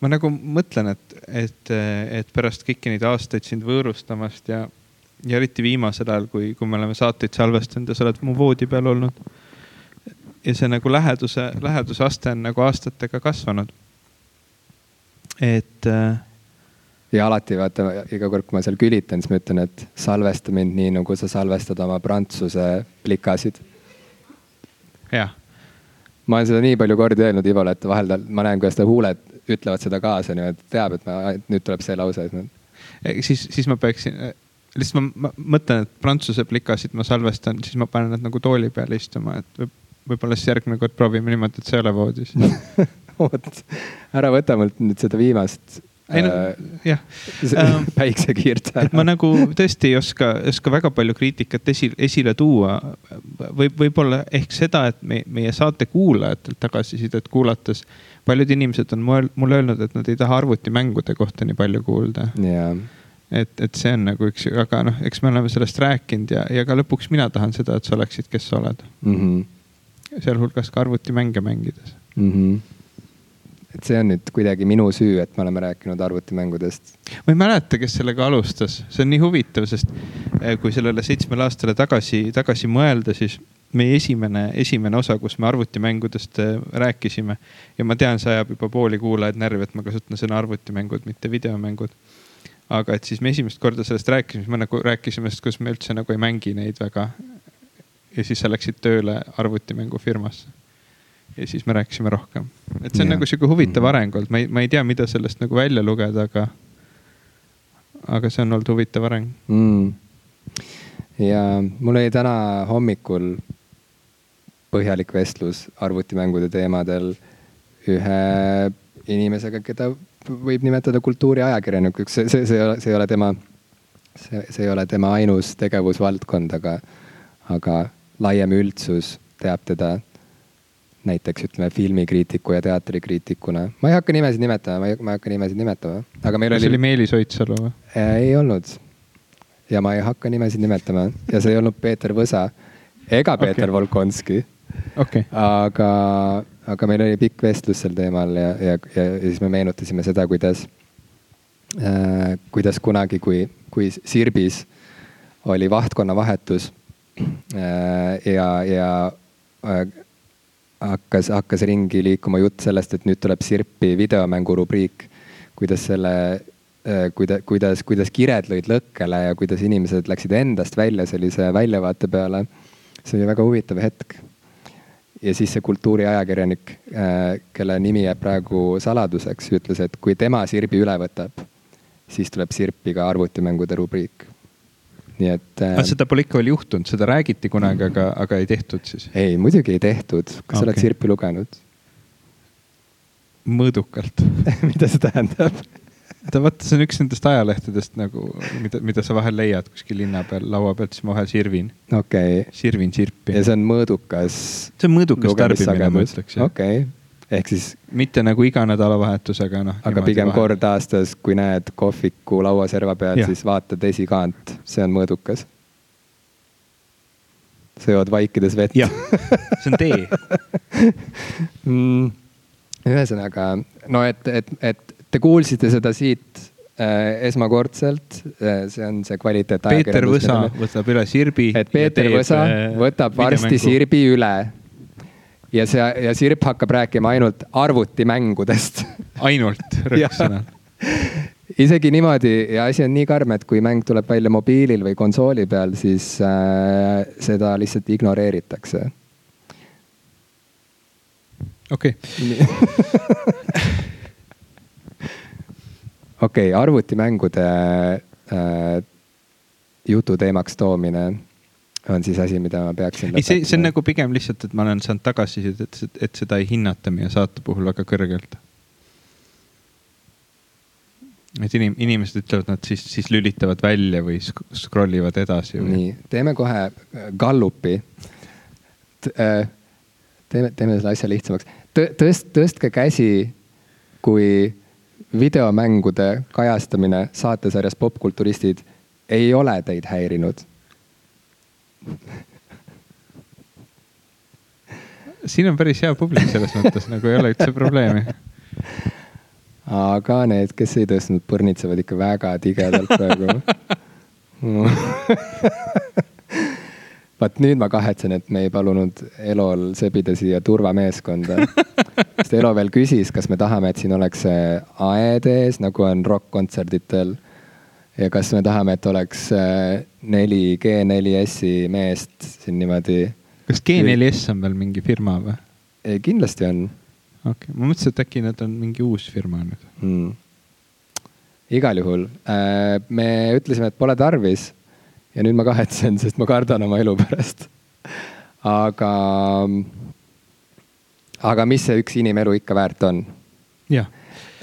ma nagu mõtlen, et, et, et pärast kõiki neid aastaid sind võõrustamast ja, ja eriti viimasel ajal, kui, kui me oleme saateid salvestanud ja sa oled mu voodi peal olnud ja see nagu läheduse, läheduse aste on nagu aastatega kasvanud. et äh, ja alati vaata, iga kord, kui ma seal külitan, siis ma ütlen, et salvesta mind nii, nagu sa salvestad oma prantsuse plikasid. jah. ma olen seda nii palju kordi öelnud Ivole, et vahel tal, ma näen, kuidas ta huuled ütlevad seda kaasa niimoodi, et teab, et ma, nüüd tuleb see lause, ma. siis, siis ma peaksin, lihtsalt ma, ma mõtlen, et prantsuse plikasid ma salvestan, siis ma panen nad nagu tooli peale istuma, et võib-olla siis järgmine kord proovime niimoodi, et sa ei ole voodis. Oot, ära võta mult nüüd seda viimast ei no Äh, jah. ähm, päiksekiirt et ma nagu tõesti ei oska, oska väga palju kriitikat esi, esile tuua. võib, võib-olla ehk seda, et me, meie saate kuulajatelt tagasisidet kuulates, paljud inimesed on mulle öelnud, et nad ei taha arvutimängude kohta nii palju kuulda. jaa. Et, et see on nagu üks, aga noh, eks me oleme sellest rääkinud ja, ja ka lõpuks mina tahan seda, et sa oleksid, kes sa oled. Mm -hmm.. Sealhulgas ka arvutimänge mängides mm. -hmm et see on nüüd kuidagi minu süü, et me oleme rääkinud arvutimängudest. ma ei mäleta, kes sellega alustas, see on nii huvitav, sest eh, kui sellele seitsmele aastale tagasi, tagasi mõelda, siis meie esimene, esimene osa, kus me arvutimängudest eh, rääkisime ja ma tean, see ajab juba pooli kuulajaid närvi, et ma kasutan sõna arvutimängud, mitte videomängud. aga et siis me esimest korda sellest rääkisime, siis me nagu rääkisime, sest kus me üldse nagu ei mängi neid väga. Ja siis sa läksid tööle arvutimängufirmasse ja siis me rääkisime rohkem. et see on ja. nagu sihuke huvitav mhm. areng olnud, ma ei, ma ei tea, mida sellest nagu välja lugeda, aga, aga see on olnud huvitav areng mm.. ja mul oli täna hommikul põhjalik vestlus arvutimängude teemadel ühe inimesega, keda võib nimetada kultuuriajakirjanikuks, see, see, see ei ole, see ei ole tema, see, see ei ole tema ainus tegevusvaldkond, aga, aga laiem üldsus teab teda näiteks ütleme filmikriitiku ja teatrikriitikuna. ma ei hakka nimesid nimetama, ma ei, ma ei hakka nimesid nimetama, aga meil Kas oli. see oli Meelis Oidsalu või? Äh, ei olnud. ja ma ei hakka nimesid nimetama ja see ei olnud Peeter Võsa ega Peeter okay. Volkonski okay.. aga, aga meil oli pikk vestlus sel teemal ja, ja, ja, ja siis me meenutasime seda, kuidas äh,, kuidas kunagi, kui, kui Sirbis oli vahtkonna vahetus ja, ja äh, hakkas, hakkas ringi liikuma jutt sellest, et nüüd tuleb Sirpi videomängu rubriik. kuidas selle, äh, kuida-, kuidas, kuidas kired lõid lõkkele ja kuidas inimesed läksid endast välja sellise väljavaate peale. see oli väga huvitav hetk. ja siis see kultuuriajakirjanik, äh, kelle nimi jääb praegu saladuseks, ütles, et kui tema Sirbi üle võtab, siis tuleb Sirpi ka arvutimängude rubriik nii et äh,. seda pole ikka veel juhtunud, seda räägiti kunagi, aga, aga ei tehtud siis? ei, muidugi ei tehtud. kas okay. sa oled Sirpi lugenud? mõõdukalt mida see tähendab? ta vaata, see on üks nendest ajalehtedest nagu, mida, mida sa vahel leiad kuskil linna peal, laua pealt, siis ma vahel sirvin. okei okay.. sirvin sirpi. ja see on mõõdukas. see on mõõdukas tarbimine, ma ütleks. okei okay ehk siis. mitte nagu iga nädalavahetusega, noh. aga pigem vahe. kord aastas, kui näed kohviku lauaserva peal, siis vaatad esikaant, see on mõõdukas. sa jood vaikides vett. jah, see on tee mm,. ühesõnaga, no et, et, et te kuulsite seda siit äh, esmakordselt äh,, see on see kvaliteet. Peeter Võsa võtab üle Sirbi. et Peeter Võsa äh, võtab varsti Sirbi üle ja see ja Sirp hakkab rääkima ainult arvutimängudest ainult, rõhuksõna isegi niimoodi ja asi on nii karm, et kui mäng tuleb välja mobiilil või konsooli peal, siis äh, seda lihtsalt ignoreeritakse. okei. okei, arvutimängude äh, jutu teemaks toomine on siis asi, mida ma peaksin. ei, see, see on nagu pigem lihtsalt, et ma olen saanud tagasisidet, et, et seda ei hinnata meie saate puhul väga kõrgelt. et inim-, inimesed ütlevad, nad siis, siis lülitavad välja või scroll ivad edasi või. nii, teeme kohe äh, Gallupi. Äh, teeme, teeme selle asja lihtsamaks. tõst-, tõstke käsi, kui videomängude kajastamine saatesarjas Popkulturistid ei ole teid häirinud siin on päris hea publik selles mõttes, nagu ei ole üldse probleemi. aga need, kes ei tõstnud, põrnitsevad ikka väga tigedalt praegu vaat nüüd ma kahetsen, et me ei palunud Elol sebida siia turvameeskonda sest Elo veel küsis, kas me tahame, et siin oleks aed ees, nagu on rokk-kontserditel. Ja kas me tahame, et oleks äh, neli G4S-i meest siin niimoodi. kas G4S on veel mingi firma või? kindlasti on. okei okay., ma mõtlesin, et äkki nad on mingi uus firma nüüd mm.. igal juhul äh, me ütlesime, et pole tarvis. ja nüüd ma kahetsen, sest ma kardan oma elu pärast. aga, aga mis see üks inimelu ikka väärt on? jah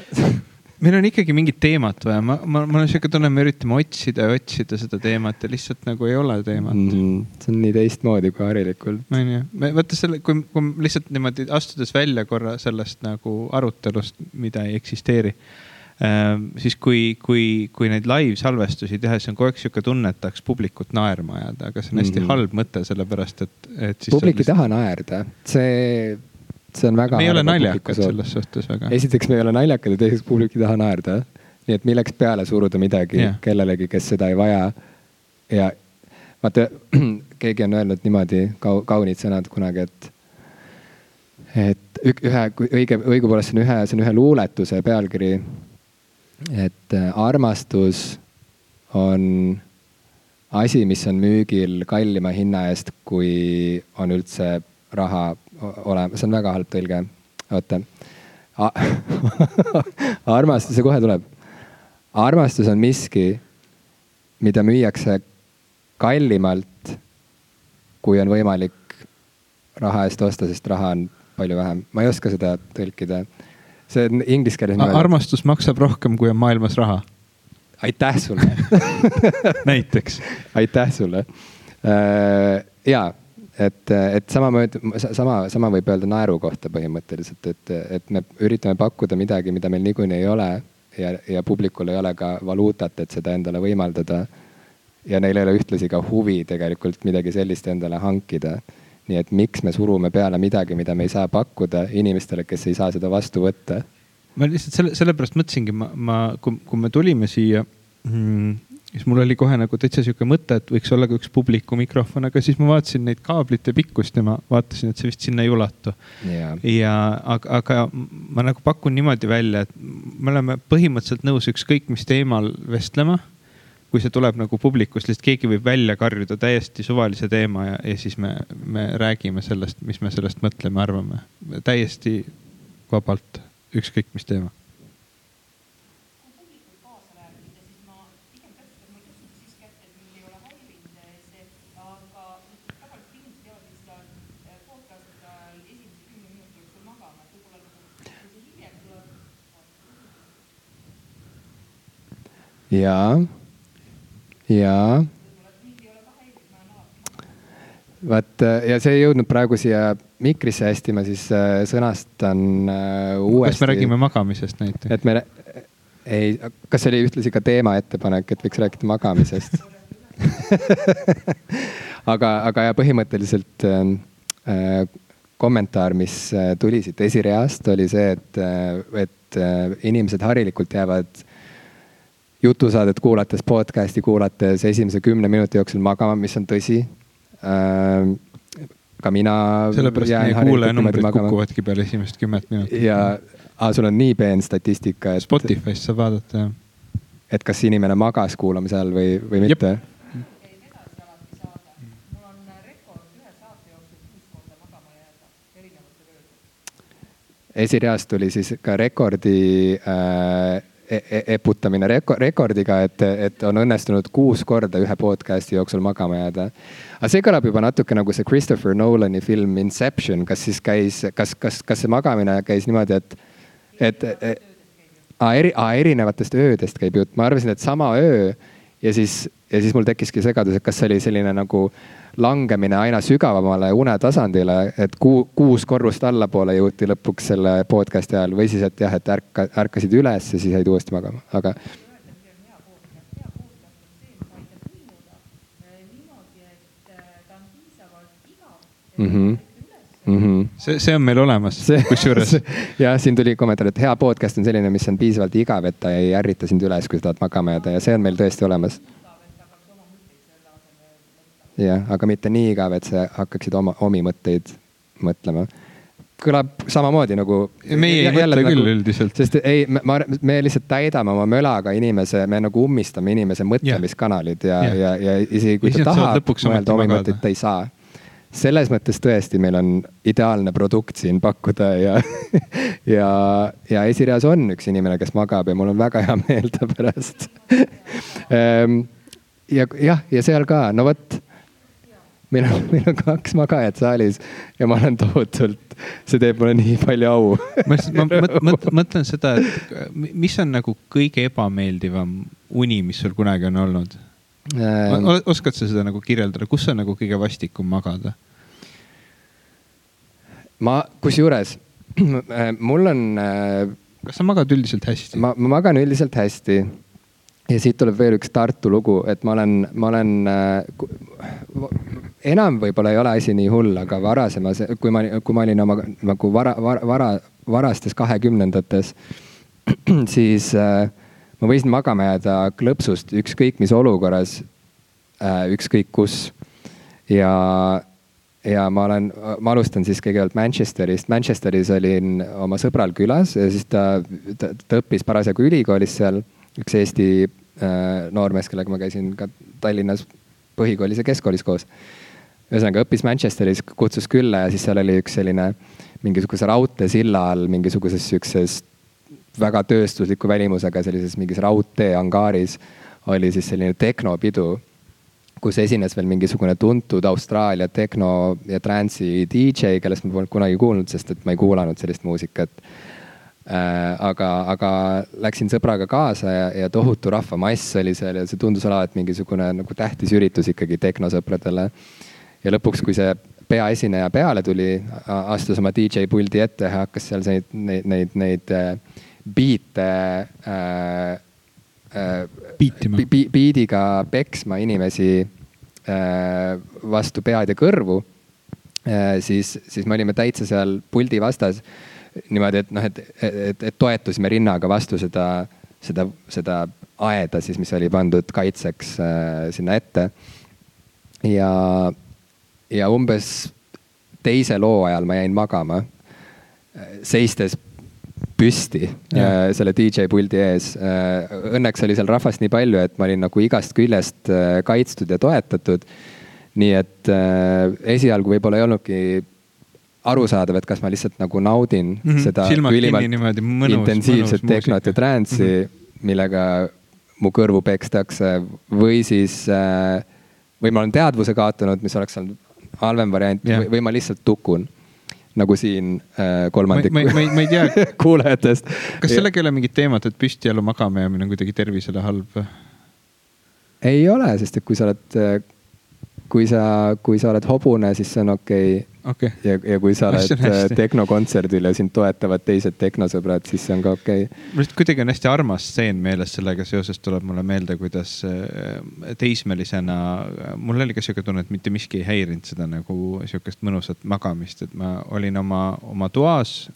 meil on ikkagi mingit teemat vaja, ma, ma, mul on sihuke tunne, me üritame otsida ja otsida seda teemat ja lihtsalt nagu ei ole teemat mm. see on nii teistmoodi kui harilikult. on ju, vaata selle, kui, kui lihtsalt niimoodi astudes välja korra sellest nagu arutelust, mida ei eksisteeri ähm,. siis kui, kui, kui neid live salvestusi teha, siis on kogu aeg sihuke tunne, et tahaks publikut naerma ajada, aga see on hästi mm -hmm. halb mõte, sellepärast et, et. publik ei taha naerda, see see on väga. me ei ole naljakad selles suhtes väga. esiteks, me ei ole naljakad ja teiseks, publik ei taha naerda. nii et milleks peale suruda midagi yeah. kellelegi, kes seda ei vaja. ja vaata, keegi on öelnud niimoodi kau, kaunid sõnad kunagi, et, et ühe, õige, õigupoolest see on ühe, see on ühe luuletuse pealkiri. et äh, armastus on asi, mis on müügil kallima hinna eest, kui on üldse raha olema, see on väga halb tõlge. oota. armastus, see kohe tuleb. armastus on miski, mida müüakse kallimalt, kui on võimalik raha eest osta, sest raha on palju vähem. ma ei oska seda tõlkida. see on inglise keeles. armastus maksab rohkem, kui on maailmas raha. aitäh sulle näiteks. aitäh sulle. Äh, ja et, et samamoodi, sama, sama võib öelda naeru kohta põhimõtteliselt, et, et me üritame pakkuda midagi, mida meil niikuinii ei ole ja, ja publikul ei ole ka valuutat, et seda endale võimaldada. ja neil ei ole ühtlasi ka huvi tegelikult midagi sellist endale hankida. nii et miks me surume peale midagi, mida me ei saa pakkuda inimestele, kes ei saa seda vastu võtta? ma lihtsalt selle, sellepärast mõtlesingi, ma, ma, kui, kui me tulime siia mm, siis mul oli kohe nagu täitsa sihuke mõte, et võiks olla ka üks publiku mikrofon, aga siis ma vaatasin neid kaablite pikkust ja ma vaatasin, et see vist sinna ei ulatu yeah.. ja aga, aga ma nagu pakun niimoodi välja, et me oleme põhimõtteliselt nõus ükskõik mis teemal vestlema. kui see tuleb nagu publikust, lihtsalt keegi võib välja karjuda täiesti suvalise teema ja, ja siis me, me räägime sellest, mis me sellest mõtleme, arvame. täiesti vabalt, ükskõik mis teema ja, ja. vaat ja see ei jõudnud praegu siia mikrisse hästi, ma siis äh, sõnastan äh, uuesti. kas me räägime magamisest näiteks? et me, ei, kas see oli ühtlasi ka teema ettepanek, et võiks rääkida magamisest aga, aga ja põhimõtteliselt äh, kommentaar, mis äh, tuli siit esireast, oli see, et, et äh, inimesed harilikult jäävad jutusaadet kuulates, podcast'i kuulates esimese kümne minuti jooksul magama, mis on tõsi äh,. ka mina. sellepärast meie kuulajanumbrid kukuvadki peale esimest kümmet minutit. ja, aa, sul on nii peen statistika et.... Spotify'st saab vaadata, jah. et kas inimene magas kuulamise all või, või mitte? esireas tuli siis ka rekordi äh, eputamine reko rekordiga, et, et on õnnestunud kuus korda ühe podcast'i jooksul magama jääda. aga see kõlab juba natuke nagu see Christopher Nolani film Inception, kas siis käis, kas, kas, kas see magamine käis niimoodi, et, et, et aa, eri, erinevatest öödest käib jutt, ma arvasin, et sama öö ja siis, ja siis mul tekkiski segadus, et kas see oli selline nagu langemine aina sügavamale unetasandile, et kuu, kuus korrust allapoole jõuti lõpuks selle podcast'i ajal või siis, et jah, et ärka, ärkasid üles ja siis jäid uuesti magama, aga. Mm -hmm. Mm -hmm. see, see on meil olemas, kusjuures. jah, siin tuli kommentaar, et hea podcast on selline, mis on piisavalt igav, et ta ei ärrita sind üles, kui sa tahad magama jääda ja see on meil tõesti olemas jah, aga mitte nii igav, et sa hakkaksid oma, omi mõtteid mõtlema. kõlab samamoodi nagu. meie ei mõtle küll üldiselt. sest ei, ma, me lihtsalt täidame oma mölaga inimese, me nagu ummistame inimese mõtlemiskanalid ja, Jah. ja, ja isegi kui Ja ta tahab mõelda omi mõtteid, ta ei saa. Selles mõttes tõesti, meil on ideaalne produkt siin pakkuda ja, ja, ja esireas on üks inimene, kes magab ja mul on väga hea meel ta pärast. ja jah, ja seal ka, no vot meil on, meil on kaks magajat saalis ja ma olen tohutult, see teeb mulle nii palju au. ma ma mõt-, mõtlen seda, et mis on nagu kõige ebameeldivam uni, mis sul kunagi on olnud? Ähm, oskad sa seda nagu kirjeldada, kus on nagu kõige vastikum magada? ma, kusjuures mul on, kas sa magad üldiselt hästi? ma, ma magan üldiselt hästi. ja siit tuleb veel üks Tartu lugu, et ma olen, ma olen, enam võib-olla ei ole asi nii hull, aga varasemas, kui ma, kui ma olin oma nagu vara, vara, vara, varastes kahekümnendates, siis äh, ma võisin magama jääda klõpsust ükskõik mis olukorras äh,, ükskõik kus. ja, ja ma olen, ma alustan siis kõigepealt Manchesterist. Manchesteris olin oma sõbral külas ja siis ta, ta, ta õppis parasjagu ülikoolis seal, üks Eesti äh, noormees, kellega ma käisin ka Tallinnas põhikoolis ja keskkoolis koos. ühesõnaga õppis Manchesteris, kutsus külla ja siis seal oli üks selline mingisuguse raudteesilla all mingisuguses siukses väga tööstusliku välimusega sellises mingis raudteeangaaris oli siis selline tehnopidu kus esines veel mingisugune tuntud Austraalia tehno ja trance'i DJ, kellest ma polnud kunagi kuulnud, sest et ma ei kuulanud sellist muusikat äh,. aga, aga läksin sõbraga kaasa ja, ja tohutu rahvamass oli seal ja see tundus olevat mingisugune nagu tähtis üritus ikkagi tehnosõpradele. ja lõpuks, kui see peaesineja peale tuli, astus oma DJ puldi ette ja hakkas seal neid, neid, neid, neid äh, biite äh, äh, Biitima. bi- bi- biidiga peksma inimesi äh, vastu pead ja kõrvu äh,, siis, siis me olime täitsa seal puldi vastas niimoodi, et noh, et, et, et toetusime rinnaga vastu seda, seda, seda aeda siis, mis oli pandud kaitseks äh, sinna ette. ja, ja umbes teise loo ajal ma jäin magama, seistes püsti Jah. äh, selle DJ puldi ees. Õnneks oli seal rahvast nii palju, et ma olin nagu igast küljest äh, kaitstud ja toetatud. nii et äh, esialgu võib-olla ei olnudki arusaadav, et kas ma lihtsalt nagu naudin mm Mhm. -hmm. seda Silmad ülimalt niimoodi, mõnus- intensiivset mõnus tehnot ja muusika. trance'i mm, -hmm. millega mu kõrvu pekstakse või siis äh, või ma olen teadvuse kaotanud, mis oleks olnud halvem variant Jah. või, või ma lihtsalt tukun nagu siin äh, kolmandik Ma- ma- ma ma kuulajatest. kas sellega ei ole mingit teemat, et püstijalu magama jäämine on kuidagi tervisele halb ei ole, sest et kui sa oled, kui sa, kui sa oled hobune, siis see on okei okei okay.. ja, ja kui sa oled äh, tehnokontserdil ja sind toetavad teised tehnosõbrad, siis see on ka okei okay.. mul lihtsalt kuidagi on hästi armas stseen meeles sellega seoses tuleb mulle meelde, kuidas äh, teismelisena, mul oli ka sihuke tunne, et mitte miski ei häirinud seda nagu sihukest mõnusat magamist, et ma olin oma, oma toas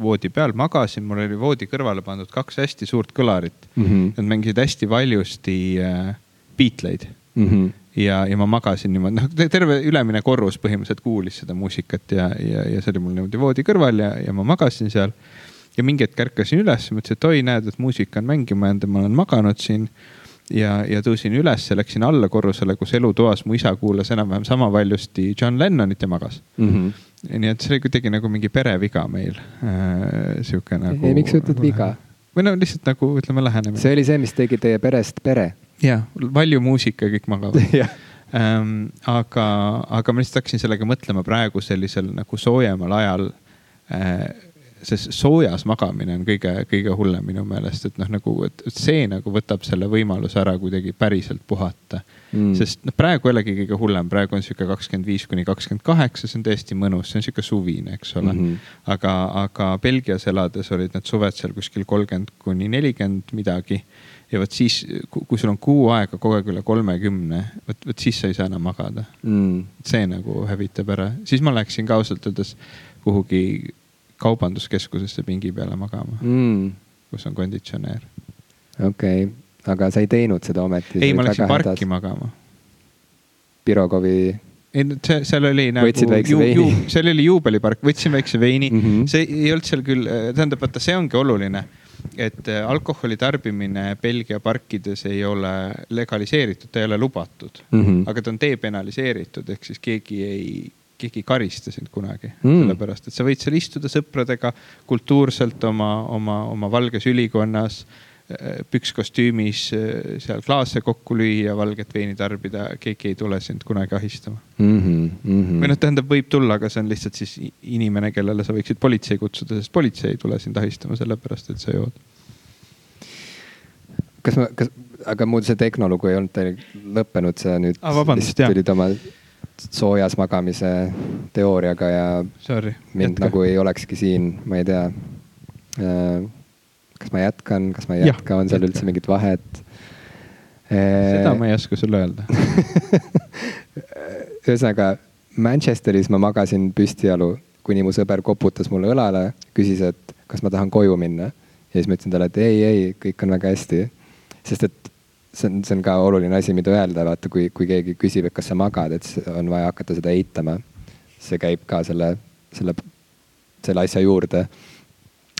voodi peal, magasin, mul oli voodi kõrvale pandud kaks hästi suurt kõlarit mm. -hmm. Nad mängisid hästi valjusti äh, Beatleid Mm -hmm. ja, ja ma magasin niimoodi, noh terve ülemine korrus põhimõtteliselt kuulis seda muusikat ja, ja, ja see oli mul niimoodi voodi kõrval ja, ja ma magasin seal. ja mingi hetk ärkasin üles, mõtlesin, et oi, näed, et muusika on mängima jäänud ja ma olen maganud siin. ja, ja tõusin üles ja läksin alla korrusele, kus elutoas mu isa kuulas enam-vähem sama valjusti John Lennonit ja magas. Mm -hmm. nii et see oli kuidagi nagu mingi pereviga meil äh,, sihuke nagu. ei, miks sa ütled viga? või no lihtsalt nagu ütleme lähenemine. see oli see, mis tegi teie perest pere. jah, valju muusika ja kõik magavad ähm,. aga, aga ma lihtsalt hakkasin sellega mõtlema praegu sellisel nagu soojemal ajal äh,. sest soojas magamine on kõige, kõige hullem minu meelest, et noh, nagu, et see nagu võtab selle võimaluse ära kuidagi päriselt puhata mm.. sest noh, praegu ei olegi kõige hullem, praegu on sihuke kakskümmend viis kuni kakskümmend kaheksa, see on täiesti mõnus, see on sihuke suvine, eks ole mm. -hmm. aga, aga Belgias elades olid need suved seal kuskil kolmkümmend kuni nelikümmend midagi ja vot siis, kui sul on kuu aega kogu aeg üle kolmekümne, vot, vot siis sa ei saa enam magada. Mm. see nagu hävitab ära, siis ma läksin ka ausalt öeldes kuhugi kaubanduskeskusesse pingi peale magama, Mm. kus on konditsioneer. okei okay., aga sa ei teinud seda ometi. ei, ma läksin parki magama. Pirogovi ei no see, seal oli nagu, väikse veini. seal oli juubelipark, võtsin väikse veini mm. -hmm. see ei olnud seal küll, tähendab, vaata, see ongi oluline, et äh, alkoholi tarbimine Belgia parkides ei ole legaliseeritud, ta ei ole lubatud mm. -hmm. aga ta on depenaliseeritud, ehk siis keegi ei, keegi ei karista sind kunagi mm., sellepärast et sa võid seal istuda sõpradega kultuurselt oma, oma, oma valges ülikonnas pükskostüümis seal klaase kokku lüüa, valget veini tarbida, keegi ei tule sind kunagi ahistama mm. -hmm, mm -hmm. või noh, tähendab, võib tulla, aga see on lihtsalt siis inimene, kellele sa võiksid politsei kutsuda, sest politsei ei tule sind ahistama sellepärast, et sa jood. kas ma, kas, aga mul see tehnolugu ei olnud teil lõppenud, sa nüüd Ah, vabandust, tulid oma soojas magamise teooriaga ja Sorry. mind jätka. nagu ei olekski siin, ma ei tea. Kas ma jätkan, kas ma ei jätka, on seal jätka. üldse mingit vahet? seda ma ei oska sulle öelda. ühesõnaga Manchesteris ma magasin püstijalu, kuni mu sõber koputas mulle õlale, küsis, et kas ma tahan koju minna. ja siis ma ütlesin talle, et ei, ei, kõik on väga hästi. sest et see on, see on ka oluline asi, mida öelda, vaata, kui, kui keegi küsib, et kas sa magad, et on vaja hakata seda eitama. see käib ka selle, selle, selle asja juurde.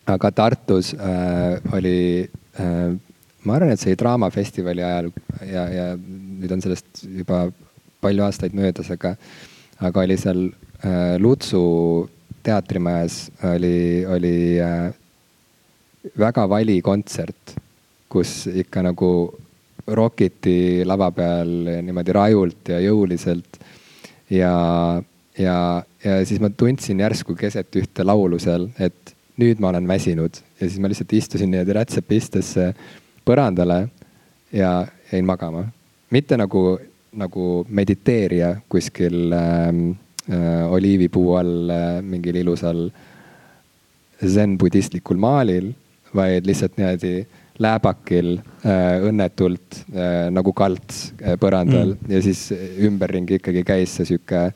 Aga Tartus äh, oli äh, ma arvan, et see oli Draamafestivali ajal ja, ja nüüd on sellest juba palju aastaid möödas, aga, aga oli seal äh, Lutsu teatrimajas oli, oli äh, väga vali kontsert, kus ikka nagu rokiti lava peal niimoodi rajult ja jõuliselt. ja, ja, ja siis ma tundsin järsku keset ühte laulu seal, et nüüd ma olen väsinud ja siis ma lihtsalt istusin niimoodi rätsepistesse põrandale ja jäin magama. mitte nagu, nagu mediteerija kuskil ähm, äh, oliivipuu all äh, mingil ilusal zen-budistlikul maalil, vaid lihtsalt niimoodi lääbakil äh, õnnetult äh, nagu kalts äh, põrandal mm. ja siis ümberringi ikkagi käis see sihuke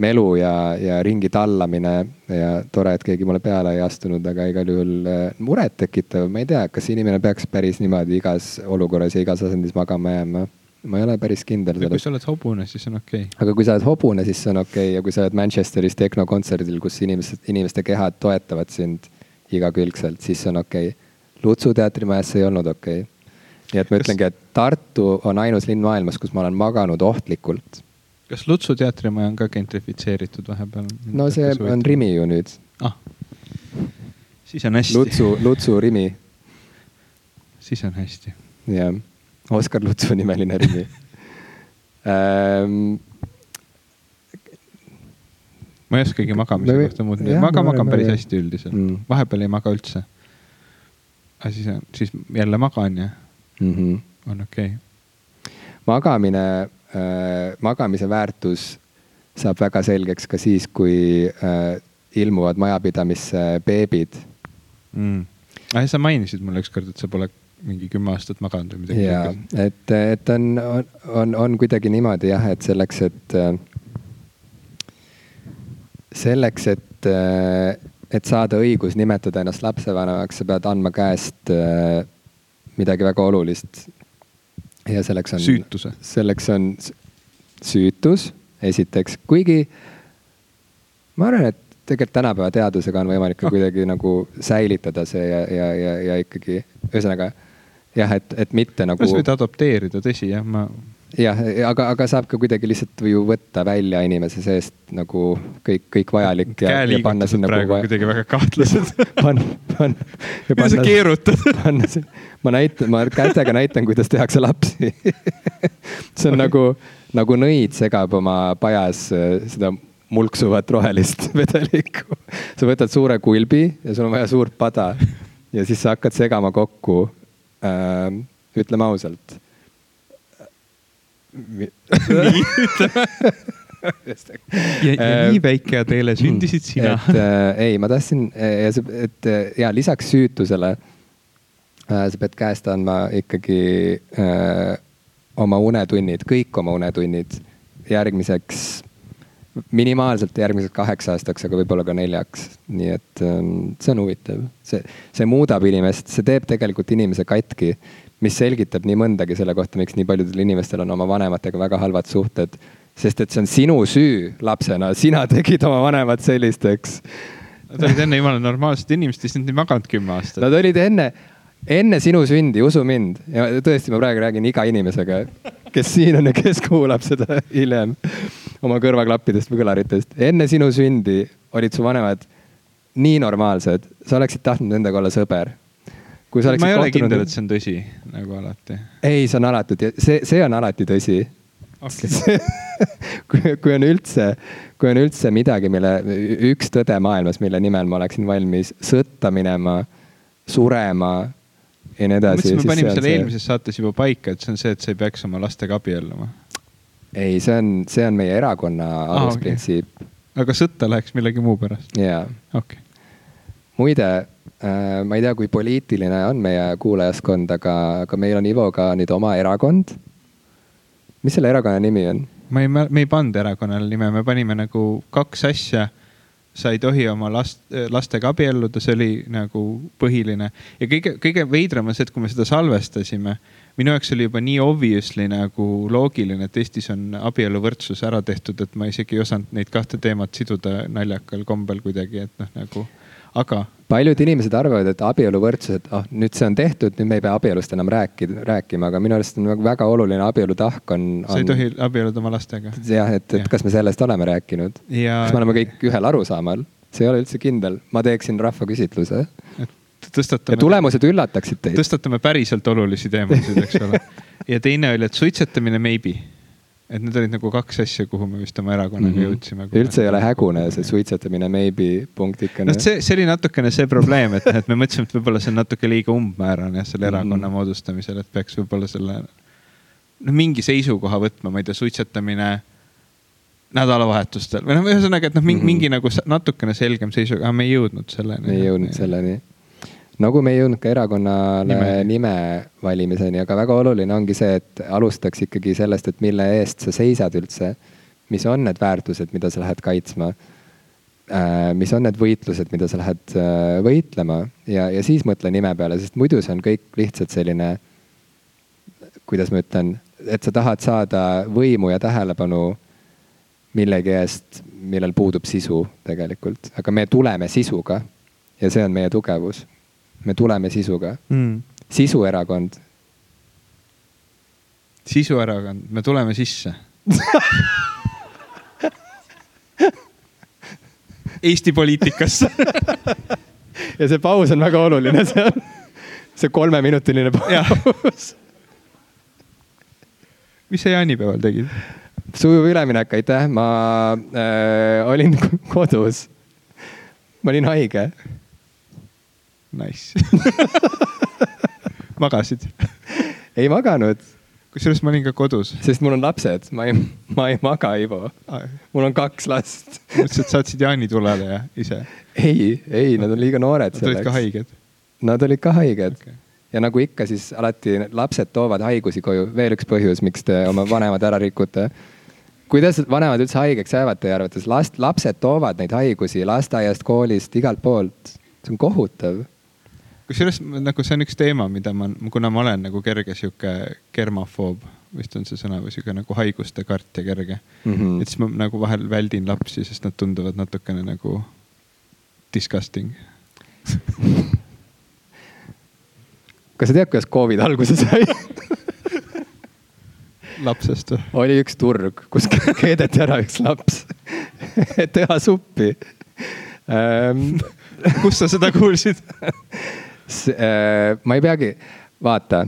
melu ja, ja ringi tallamine ja tore, et keegi mulle peale ei astunud, aga igal juhul äh, murettekitav, ma ei tea, kas inimene peaks päris niimoodi igas olukorras ja igas asendis magama jääma. ma ei ole päris kindel kui sa oled hobune, siis on okei okay. aga kui sa oled hobune, siis see on okei okay. ja kui sa oled Manchesteris tehnokontserdil, kus inimesed, inimeste kehad toetavad sind igakülgselt, siis see on okei okay. Lutsu teatrimajas see ei olnud okei okay. nii et ma ütlengi, et Tartu on ainus linn maailmas, kus ma olen maganud ohtlikult. Kas Lutsu teatrimaja on ka gentrifitseeritud vahepeal? no see on Rimi ju nüüd. ah, siis on hästi. Lutsu, Lutsu Rimi, siis on hästi. jah. Oskar Lutsu nimeline Rimi ähm, ma ei oskagi magamise Me- kohta muud ma ka magan päris veel- hästi üldiselt Mm. vahepeal ei maga üldse. aga siis on, siis jälle magan ja mm. -hmm. on okei okay. magamine magamise väärtus saab väga selgeks ka siis, kui äh, ilmuvad majapidamisse beebid. mm.. aga sa mainisid mulle ükskord, et sa pole mingi kümme aastat maganud või midagi ja, et, et on, on, on, on kuidagi niimoodi jah, et selleks, et äh, selleks, et äh, et saada õigus nimetada ennast lapsevanemaks, sa pead andma käest äh, midagi väga olulist. Ja selleks on. Süütuse. selleks on süütus, esiteks, kuigi ma arvan, et tegelikult tänapäeva teadusega on võimalik ka Oh. kuidagi nagu säilitada see ja, ja, ja, ja ikkagi ühesõnaga jah, et, et mitte nagu kas võid adopteerida, tõsi jah, ma, jah, aga, aga saab ka kuidagi lihtsalt ju võtta välja inimese seest nagu kõik, kõik vajalik käeliigutused sinna praegu kuidagi väga kahtlased. panna, panna. mida sa keerutad? panna siin, ma näitan, ma kätega näitan, kuidas tehakse lapsi see on nagu, nagu nõid segab oma pajas äh, seda mulksuvat rohelist vedelikku. sa võtad suure kulbi ja sul on vaja suurt pada ja siis sa hakkad segama kokku äh,. ütleme ausalt. nii, ütleme. ja, ja nii väike ja teile sündisid sina. et äh, ei, ma tahtsin, et äh, ja lisaks süütusele äh, sa pead käest andma ikkagi äh, oma unetunnid, kõik oma unetunnid järgmiseks, minimaalselt järgmiseks kaheks aastaks, aga võib-olla ka neljaks. nii et ähm, see on huvitav, see, see muudab inimest, see teeb tegelikult inimese katki, mis selgitab nii mõndagi selle kohta, miks nii paljudel inimestel on oma vanematega väga halvad suhted sest et see on sinu süü lapsena, sina tegid oma vanemad sellisteks. Nad olid enne jumala normaalsed inimesed, siis nad ei maganud kümme aastat. Nad olid enne, enne sinu sündi, usu mind ja tõesti, ma praegu räägin iga inimesega, kes siin on ja kes kuulab seda hiljem oma kõrvaklappidest või kõlaritest. enne sinu sündi olid su vanemad nii normaalsed, sa oleksid tahtnud nendega olla sõber. Ma ei ole kindel, et see on tõsi nagu alati. ei, see on alati, see, see on alati tõsi okay. kui, kui on üldse, kui on üldse midagi, mille, üks tõde maailmas, mille nimel ma oleksin valmis sõtta minema, surema ja nii edasi. me panime selle see... eelmises saates juba paika, et see on see, et sa ei peaks oma lastega abielluma. ei, see on, see on meie erakonna alusprintsiip ah,. Okay. aga sõtta läheks millegi muu pärast? jaa. okei okay muide ma ei tea, kui poliitiline on meie kuulajaskond, aga, aga meil on Ivoga nüüd oma erakond. mis selle erakonna nimi on? ma ei, me ei pannud erakonnale nime, me panime nagu kaks asja. sa ei tohi oma last, lastega abielluda, see oli nagu põhiline ja kõige, kõige veidram on see, et kui me seda salvestasime minu jaoks oli juba nii obviously nagu loogiline, et Eestis on abieluvõrdsus ära tehtud, et ma isegi ei osanud neid kahte teemat siduda naljakal kombel kuidagi, et noh, nagu aga. paljud inimesed arvavad, et abieluvõrdsus, et ah, nüüd see on tehtud, nüüd me ei pea abielust enam rääkida, rääkima, aga minu arust on väga oluline abielutahk on, on.... sa ei tohi abielluda oma lastega. jah, et, et ja. kas me sellest oleme rääkinud ja.... kas me oleme kõik ühel arusaamal? see ei ole üldse kindel, ma teeksin rahvaküsitluse. tõstatame. ja tulemused üllataksid teid. tõstatame päriselt olulisi teemasid, eks ole. ja teine oli, et suitsetamine maybe et need olid nagu kaks asja, kuhu me vist oma erakonnaga mm -hmm. jõudsime. üldse ei ole hägune see suitsetamine maybe punktikene. noh, see, see oli natukene see probleem, et, et me mõtlesime, et võib-olla see on natuke liiga umbmäärane selle mhm. erakonna mm -hmm. moodustamisel, et peaks võib-olla selle noh, mingi seisukoha võtma, ma ei tea, suitsetamine nädalavahetustel või noh, ühesõnaga, et noh, mingi, mm -hmm. mingi nagu natukene selgem seisukoht, aga me ei jõudnud selleni. ei jõudnud selleni nagu me ei jõudnud ka erakonnale nime. nime valimiseni, aga väga oluline ongi see, et alustaks ikkagi sellest, et mille eest sa seisad üldse. mis on need väärtused, mida sa lähed kaitsma äh,. mis on need võitlused, mida sa lähed äh, võitlema ja, ja siis mõtle nime peale, sest muidu see on kõik lihtsalt selline. kuidas ma ütlen, et sa tahad saada võimu ja tähelepanu millegi eest, millel puudub sisu tegelikult, aga me tuleme sisuga ja see on meie tugevus me tuleme sisuga mm.. sisuerakond. sisuerakond, me tuleme sisse Eesti poliitikasse ja see paus on väga oluline, see on see kolmeminutiline paus. mis sa jaanipäeval tegid? sujuv üleminek, aitäh, ma äh, olin kodus. ma olin haige Nice magasid? ei maganud. kusjuures ma olin ka kodus. sest mul on lapsed, ma ei, ma ei maga, Ivo. mul on kaks last. mõtlesin, et saatsid jaanitulele ja ise? ei, ei, nad on liiga noored. Nad olid ka haiged? Nad olid ka haiged okay. ja nagu ikka, siis alati lapsed toovad haigusi koju. veel üks põhjus, miks te oma vanemad ära rikute kuidas vanemad üldse haigeks jäävad teie arvates? last, lapsed toovad neid haigusi lasteaiast, koolist, igalt poolt. see on kohutav kusjuures nagu see on üks teema, mida ma, kuna ma olen nagu kerge sihuke germafoob, vist on see sõna või sihuke nagu haiguste kartja kerge mm. -hmm. et siis ma nagu vahel väldin lapsi, sest nad tunduvad natukene nagu disgusting kas sa tead, kuidas Covid alguse sai lapsest või? oli üks turg, kus keedeti ära üks laps et teha suppi ähm, kust sa seda kuulsid ma ei peagi, vaata.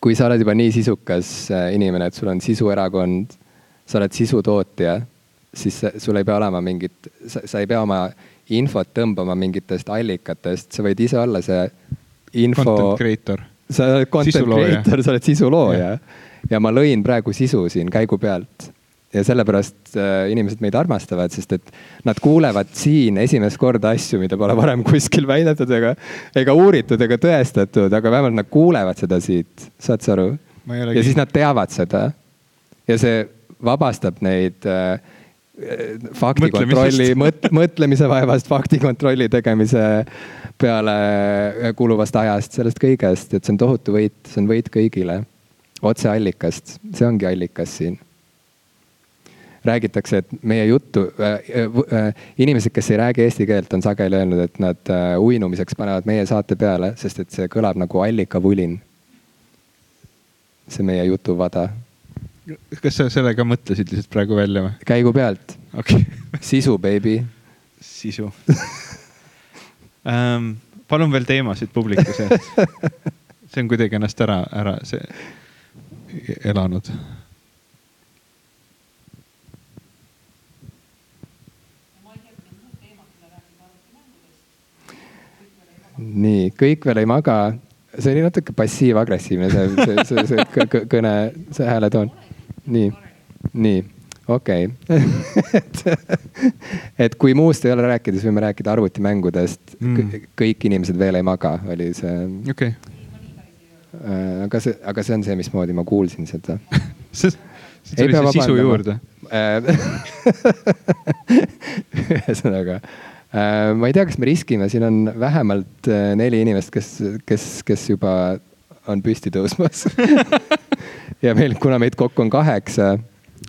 kui sa oled juba nii sisukas äh, inimene, et sul on sisuerakond, sa oled sisutootja, siis sul ei pea olema mingit, sa ei pea oma infot tõmbama mingitest allikatest, sa võid ise olla see info. Content creator. sa oled content creator, sa oled sisulooja. ja ma lõin praegu sisu siin käigu pealt ja sellepärast äh, inimesed meid armastavad, sest et nad kuulevad siin esimest korda asju, mida pole varem kuskil väidetud ega, ega uuritud ega tõestatud, aga vähemalt nad kuulevad seda siit, saad sa aru? ja siis nad teavad seda. ja see vabastab neid äh, faktikontrolli, mõt-, mõtlemise vaevast, faktikontrolli tegemise peale kuluvast ajast, sellest kõigest, et see on tohutu võit, see on võit kõigile. otseallikast, see ongi allikas siin räägitakse, et meie juttu äh, äh, inimesed, kes ei räägi eesti keelt, on sageli öelnud, et nad äh, uinumiseks panevad meie saate peale, sest et see kõlab nagu allikavulin. see meie jutuvada. kas sa sellega mõtlesid lihtsalt praegu välja või? käigu pealt okay. sisu, baby. sisu um, palun veel teemasid publiku seast. see on kuidagi ennast ära, ära see elanud nii, kõik veel ei maga. see oli natuke passiiv-agressiivne, see, see, see, see kõne, see hääletoon. nii, nii, okei okay. et, et kui muust ei ole rääkida, siis võime rääkida arvutimängudest mm.. kõik inimesed veel ei maga, oli see. okei okay. Äh, aga see, aga see on see, mismoodi ma kuulsin seda see, see tuli see sisu juurde äh, ühesõnaga ma ei tea, kas me riskime, siin on vähemalt äh, neli inimest, kes, kes, kes juba on püsti tõusmas ja meil, kuna meid kokku on kaheksa.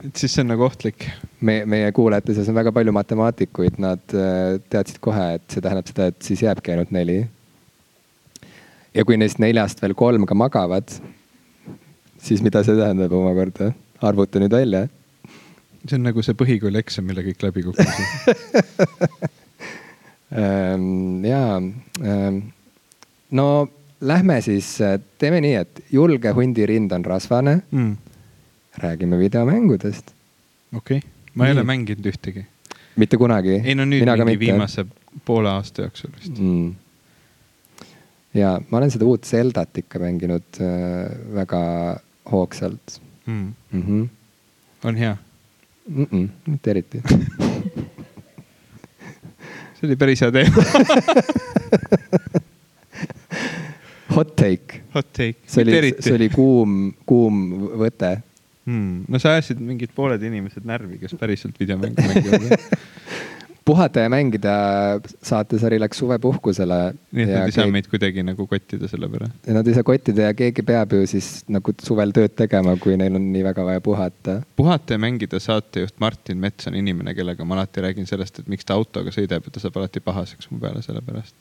et siis see on nagu ohtlik. me, meie kuulajate seas on väga palju matemaatikuid, nad äh, teadsid kohe, et see tähendab seda, et siis jääbki ainult neli. ja kui neist neljast veel kolm ka magavad, siis mida see tähendab omakorda? arvuta nüüd välja. see on nagu see põhikooli eksam, mille kõik läbi kukkusid ja ehm, no lähme siis, teeme nii, et julge hundi rind on rasvane mm.. räägime videomängudest. okei okay., ma ei nii. ole mänginud ühtegi. mitte kunagi? ei no nüüd Mina mingi viimase poole aasta jooksul vist mm.. ja ma olen seda uut Zeldat ikka mänginud äh, väga hoogsalt mm.. Mm -hmm. on hea mm? -mm, mitte eriti see oli päris hea teema. Hot take. Hot take. see oli, see oli kuum, kuum võte. Hmm.. no sa ajasid mingid pooled inimesed närvi, kes päriselt videomänge mängivad puhata ja mängida saatesari läks suvepuhkusele. nii et nad ei saa keegi... meid kuidagi nagu kottida selle pärast? Nad ei saa kottida ja keegi peab ju siis nagu suvel tööd tegema, kui neil on nii väga vaja puhata. puhata ja mängida saatejuht Martin Mets on inimene, kellega ma alati räägin sellest, et miks ta autoga sõidab ja ta saab alati pahaseks mu peale selle pärast.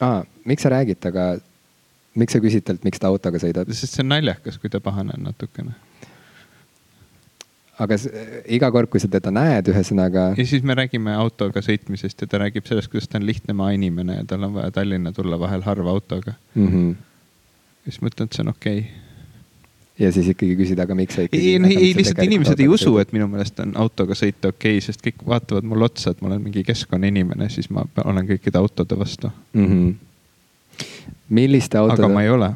aa, miks sa räägid temaga, miks sa küsid talt, miks ta autoga sõidab? sest see on naljakas, kui ta pahane on natukene aga iga kord, kui sa teda näed, ühesõnaga. ja siis me räägime autoga sõitmisest ja ta räägib sellest, kuidas ta on lihtne maainimene ja tal on vaja Tallinna tulla vahel harva autoga mm. -hmm. siis mõtlen, et see on okei okay. ja siis ikkagi küsida, aga miks sa ikkagi. ei, ei, ei lihtsalt inimesed ei usu, et minu meelest on autoga sõita okei okay,, sest kõik vaatavad mulle otsa, et ma olen mingi keskkonnainimene, siis ma olen kõikide autode vastu mm. -hmm. milliste autode? aga ma ei ole.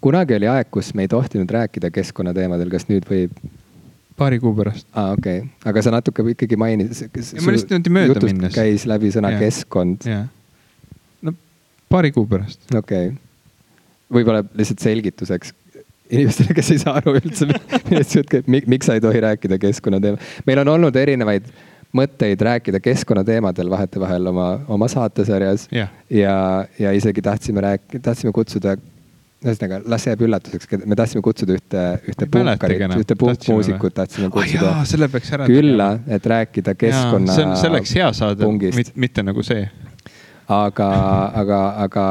kunagi oli aeg, kus me ei tohtinud rääkida keskkonnateemadel, kas nüüd võib? Paari kuu pärast. aa ah,, okei okay., aga sa natuke ikkagi mainisid. ma lihtsalt niimoodi mööda minnes. käis läbi sõna ja. keskkond. no paari kuu pärast. okei okay., võib-olla lihtsalt selgituseks inimestele, kes ei saa aru üldse, millest jutt käib, miks sa ei tohi rääkida keskkonnateema. meil on olnud erinevaid mõtteid rääkida keskkonnateemadel vahetevahel oma, oma saatesarjas ja, ja, ja isegi tahtsime rääkida, tahtsime kutsuda ühesõnaga, las jääb üllatuseks, me tahtsime kutsuda ühte, ühte punkarit, ühte punkmuusikut tahtsime kutsuda oh, selle peaks ära külla, et rääkida keskkonna. see on, see oleks hea saade, mitte nagu see. aga, aga, aga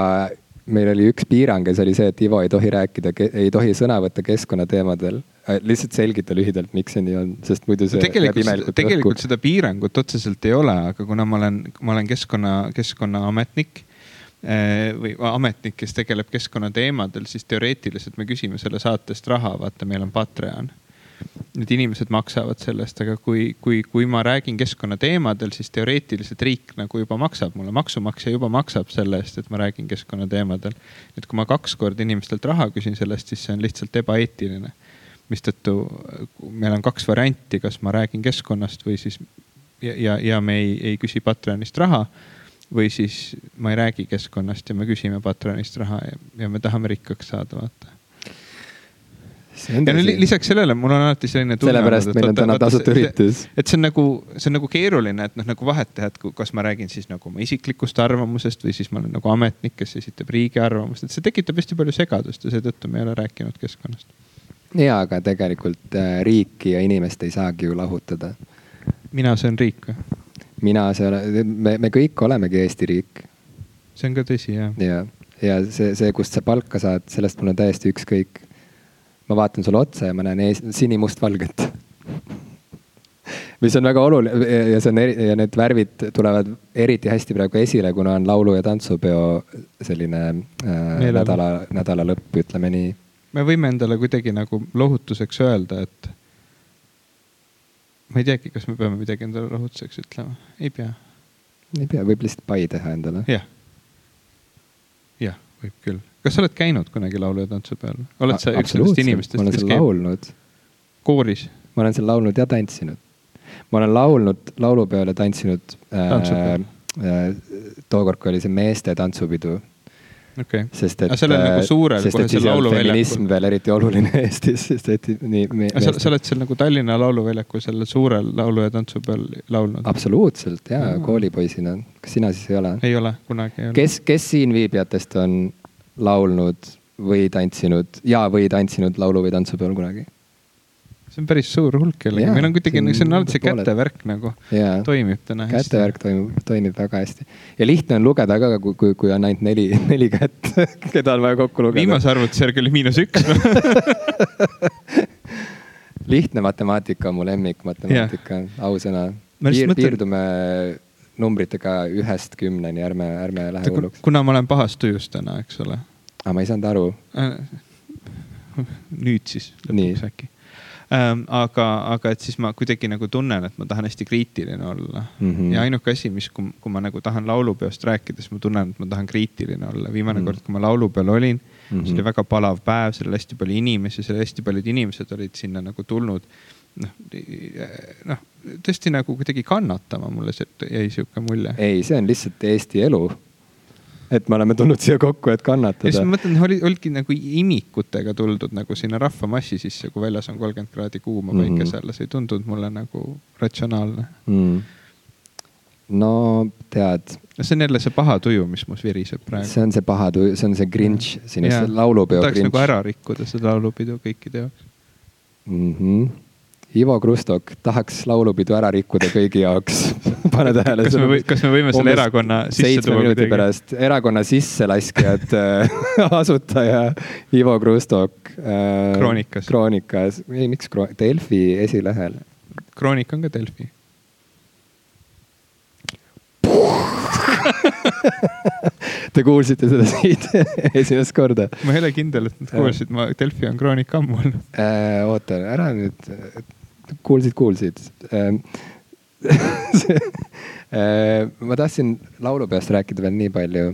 meil oli üks piirang ja see oli see, et Ivo ei tohi rääkida, ei tohi sõna võtta keskkonnateemadel. Äh, lihtsalt selgita lühidalt, miks see nii on, sest muidu see. tegelikult, tegelikult seda piirangut otseselt ei ole, aga kuna ma olen, ma olen keskkonna, keskkonnaametnik või ametnik, kes tegeleb keskkonnateemadel, siis teoreetiliselt me küsime selle saatest raha, vaata, meil on Patreon. Need inimesed maksavad sellest, aga kui, kui, kui ma räägin keskkonnateemadel, siis teoreetiliselt riik nagu juba maksab mulle, maksumaksja juba maksab selle eest, et ma räägin keskkonnateemadel. et kui ma kaks korda inimestelt raha küsin selle eest, siis see on lihtsalt ebaeetiline. mistõttu meil on kaks varianti, kas ma räägin keskkonnast või siis ja, ja, ja me ei, ei küsi Patreonist raha või siis ma ei räägi keskkonnast ja me küsime Patreonist raha ja, ja me tahame rikkaks saada, vaata. ja no lisaks sellele mul on alati selline tunne. sellepärast meil on täna tasuta üritus. et see on nagu, see on nagu keeruline, et noh, nagu vahet teha, et kas ma räägin siis nagu oma isiklikust arvamusest või siis ma olen nagu ametnik, kes esitab riigi arvamust, et see tekitab hästi palju segadust ja seetõttu me ei ole rääkinud keskkonnast ja, aga tegelikult äh, riiki ja inimest ei saagi ju lahutada. mina söön riik või? Mina söön, me, me kõik olemegi Eesti riik. see on ka tõsi jah. ja, ja see, see, kust sa palka saad, sellest mul on täiesti ükskõik. ma vaatan sulle otsa ja ma näen ees, sinimustvalget mis on väga oluline ja see on eri, ja need värvid tulevad eriti hästi praegu esile, kuna on laulu- ja tantsupeo selline äh, nädala, nädala lõpp, ütleme nii. me võime endale kuidagi nagu lohutuseks öelda, et ma ei teagi, kas me peame midagi endale lohutuseks ütlema, ei pea. ei pea, võib lihtsalt pai teha endale. jah, jah, võib küll. kas sa oled käinud kunagi laulu- ja tantsupeol? oled sa üks sellest inimestest, kes käib? laulnud. kooris? ma olen seal laulnud ja tantsinud ma olen laulnud laulupeol ja tantsinud äh,. Äh, tookord, kui oli see meeste tantsupidu okay.. sest et. sa oled nagu äh, suurel kohe seal lauluväljakul. feminism veel eriti oluline Eestis, sest et nii me,. Sa, sa oled seal nagu Tallinna lauluväljakul sellel suurel laulu- ja tantsupeol laulnud? absoluutselt ja mm. koolipoisina. kas sina siis ei ole? ei ole, kunagi ei ole. kes, kes siin viibijatest on laulnud või tantsinud ja, või tantsinud laulu- või tantsupeol kunagi? See on päris suur hulk jällegi, meil on kuidagi, see on alati see kätevärk nagu yeah. toimib täna hästi. kätevärk toimib, toimib väga hästi. ja lihtne on lugeda ka, kui, kui, kui on ainult neli, neli kätt keda on vaja kokku lugeda. viimase arvutuse järgi oli miinus üks lihtne matemaatika on mu lemmik matemaatika ausõna. Piir, piirdume numbritega ühest kümneni, ärme, ärme lähe hulluks. kuna ma olen pahas tujus täna, eks ole. aga ma ei saanud aru. nüüd siis lõpuks äkki ähm,. aga, aga et siis ma kuidagi nagu tunnen, et ma tahan hästi kriitiline olla mm. -hmm. ja ainuke asi, mis, kui, kui ma nagu tahan laulupeost rääkida, siis ma tunnen, et ma tahan kriitiline olla. viimane mm -hmm. kord, kui ma laulupeol olin mm, -hmm. see oli väga palav päev, seal oli hästi palju inimesi, seal hästi paljud inimesed olid sinna nagu tulnud noh, noh tõesti nagu kuidagi kannatama, mulle jäi sihuke mulje. ei, see on lihtsalt Eesti elu et me oleme tulnud siia kokku, et kannatada. ja siis ma mõtlen, oli, olidki nagu imikutega tuldud nagu sinna rahvamassi sisse, kui väljas on kolmkümmend kraadi kuuma päikese mm -hmm. all, see ei tundunud mulle nagu ratsionaalne mm.. no tead. see on jälle see paha tuju, mis mus viriseb praegu. see on see paha tuju, see on see Grinch, sinu laulupeo Grinch. tahaks nagu ära rikkuda seda laulupidu kõikide jaoks mm. -hmm Ivo Krustok tahaks laulupidu ära rikkuda kõigi jaoks pane tähele. kas me kas me võime selle erakonna sisse tuua kuidagi? pärast erakonna sisselaskjad äh, asutaja Ivo Krustok äh,. kroonikas. kroonikas, ei miks Kro-, Delfi esilehel. kroonika on ka Delfi Te kuulsite seda siit esimest korda? ma ei ole kindel, et nad kuulsid, ma Delfi on kroonika ammu olnud äh,. oota, ära nüüd kuulsid, kuulsid. Ehm, ehm, ma tahtsin laulupeost rääkida veel nii palju,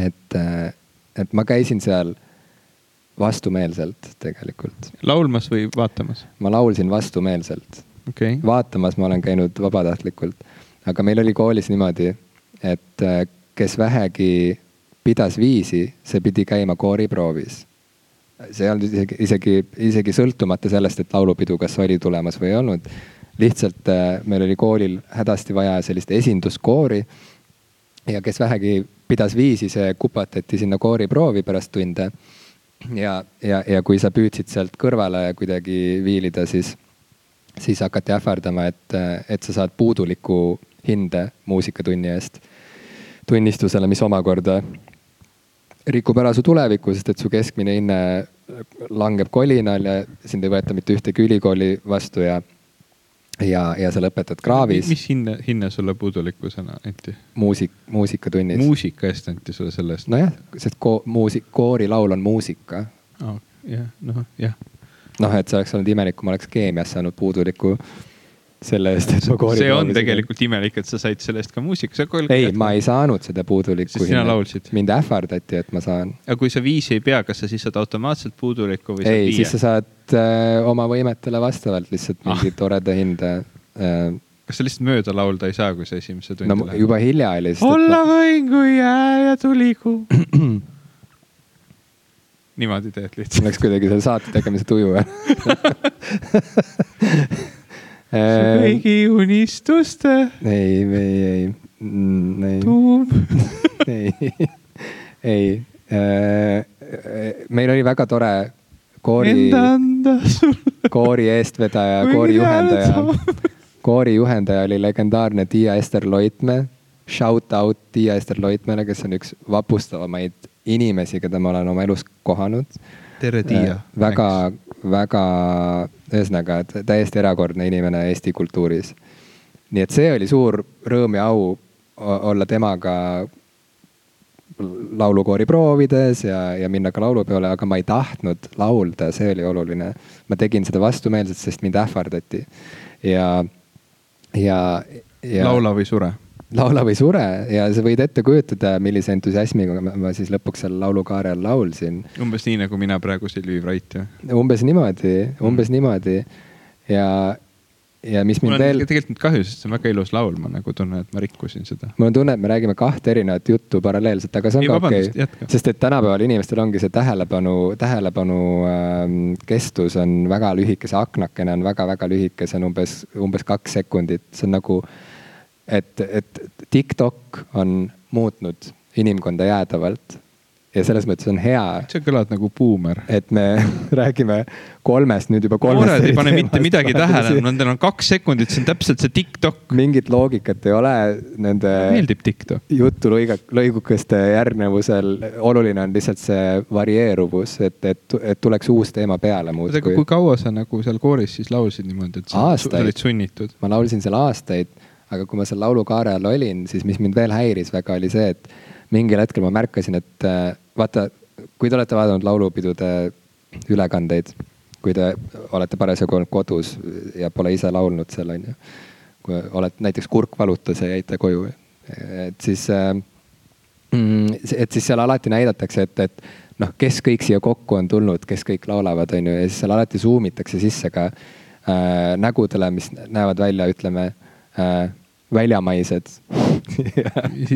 et, äh, et ma käisin seal vastumeelselt tegelikult. laulmas või vaatamas? ma laulsin vastumeelselt. Okay.. vaatamas ma olen käinud vabatahtlikult, aga meil oli koolis niimoodi, et äh, kes vähegi pidas viisi, see pidi käima kooriproovis see ei olnud isegi, isegi, isegi sõltumata sellest, et laulupidu kas oli tulemas või ei olnud. lihtsalt äh, meil oli koolil hädasti vaja sellist esinduskoori. ja kes vähegi pidas viisi, see kupatati sinna kooriproovi pärast tunde. ja, ja, ja kui sa püüdsid sealt kõrvale kuidagi viilida, siis, siis hakati ähvardama, et, et sa saad puuduliku hinde muusikatunni eest tunnistusele, mis omakorda rikub ära su tuleviku, sest et su keskmine hinne langeb kolinal ja sind ei võeta mitte ühtegi ülikooli vastu ja, ja, ja sa lõpetad kraavis. mis hinne, hinne sulle puudulikkusena anti? muusik, muusikatunnis. muusika eest anti sulle selle eest? nojah, sest ko, muusik, koorilaul on muusika oh,. jah, noh, jah. noh, et see oleks olnud imelik, kui ma oleks keemias saanud puuduliku selle eest, et ma koori. see on tegelikult imelik, et sa said selle eest ka muusika. ei, ma ei saanud seda puudulikku. sest sina laulsid. mind ähvardati, et ma saan. aga kui sa viisi ei pea, kas sa siis saad automaatselt puudulikku või? ei, siis sa saad äh, oma võimetele vastavalt lihtsalt mingi ah. toreda hinde äh, kas sa lihtsalt mööda laulda ei saa, kui sa esimesse tundi no, lähed? juba hilja oli. olla ma... võin, kui jää ja tulikuu niimoodi teed lihtsalt. Läks kuidagi selle saate tegemise tuju või kõigi unistuste. ei, ei, ei, mm, ei. tuum ei, ei. Äh, meil oli väga tore koori, enda anda sulle. koori eestvedaja, koori juhendaja koori juhendaja oli legendaarne Tiia Ester Loitmäe. Shout out Tiia Ester Loitmäele, kes on üks vapustavamaid inimesi, keda ma olen oma elus kohanud. tere, Tiia. väga, väga, ühesõnaga et täiesti erakordne inimene Eesti kultuuris. nii et see oli suur rõõm ja au olla temaga laulukoori proovides ja, ja minna ka laulupeole, aga ma ei tahtnud laulda, see oli oluline. ma tegin seda vastumeelselt, sest mind ähvardati ja, ja, ja. laula või sure. Laula või sure ja sa võid ette kujutada, millise entusiasmiga ma, siis lõpuks seal laulukaare all laulsin umbes nii nagu mina praegu Silvi Vrait ju. umbes niimoodi, umbes mm. niimoodi ja, ja mis mind veel, tegelikult nüüd kahju, sest see on väga ilus laul, ma nagu tunnen, et ma rikkusin seda. mul on tunne, et me räägime kahte erinevat juttu paralleelselt, aga see Ei, on ka vabandust, okei okay.. sest et tänapäeval inimestel ongi see tähelepanu, tähelepanu ähm, kestus on väga lühike, see aknakene on väga-väga lühike, see on umbes, umbes kaks sekundit, see on nagu, et, et TikTok on muutnud inimkonda jäädavalt ja selles mõttes on hea, sa kõlad nagu buumer. et me räägime kolmest nüüd juba kolmest. noored ei pane mitte midagi tähele, nendel on kaks sekundit, see on täpselt see Tiktok. mingit loogikat ei ole nende meeldib Tiktok. jutu lõiga-, lõigukeste järgnevusel. oluline on lihtsalt see varieeruvus, et, et, et tuleks uus teema peale aga kui muudkui. kaua sa nagu seal kooris siis laulsid niimoodi, et sa Aastaid. olid sunnitud? ma laulsin seal aastaid, aga kui ma seal laulukaare all olin, siis mis mind veel häiris väga, oli see, et mingil hetkel ma märkasin, et äh, vaata, kui te olete vaadanud laulupidude ülekandeid, kui te olete parasjagu olnud kodus ja pole ise laulnud seal onju. kui oled näiteks kurk valutas ja jäite koju, et siis äh,, et siis seal alati näidatakse, et, et noh, kes kõik siia kokku on tulnud, kes kõik laulavad, onju, ja siis seal alati zoom itakse sisse ka äh, nägudele, mis näevad välja, ütleme äh, väljamaised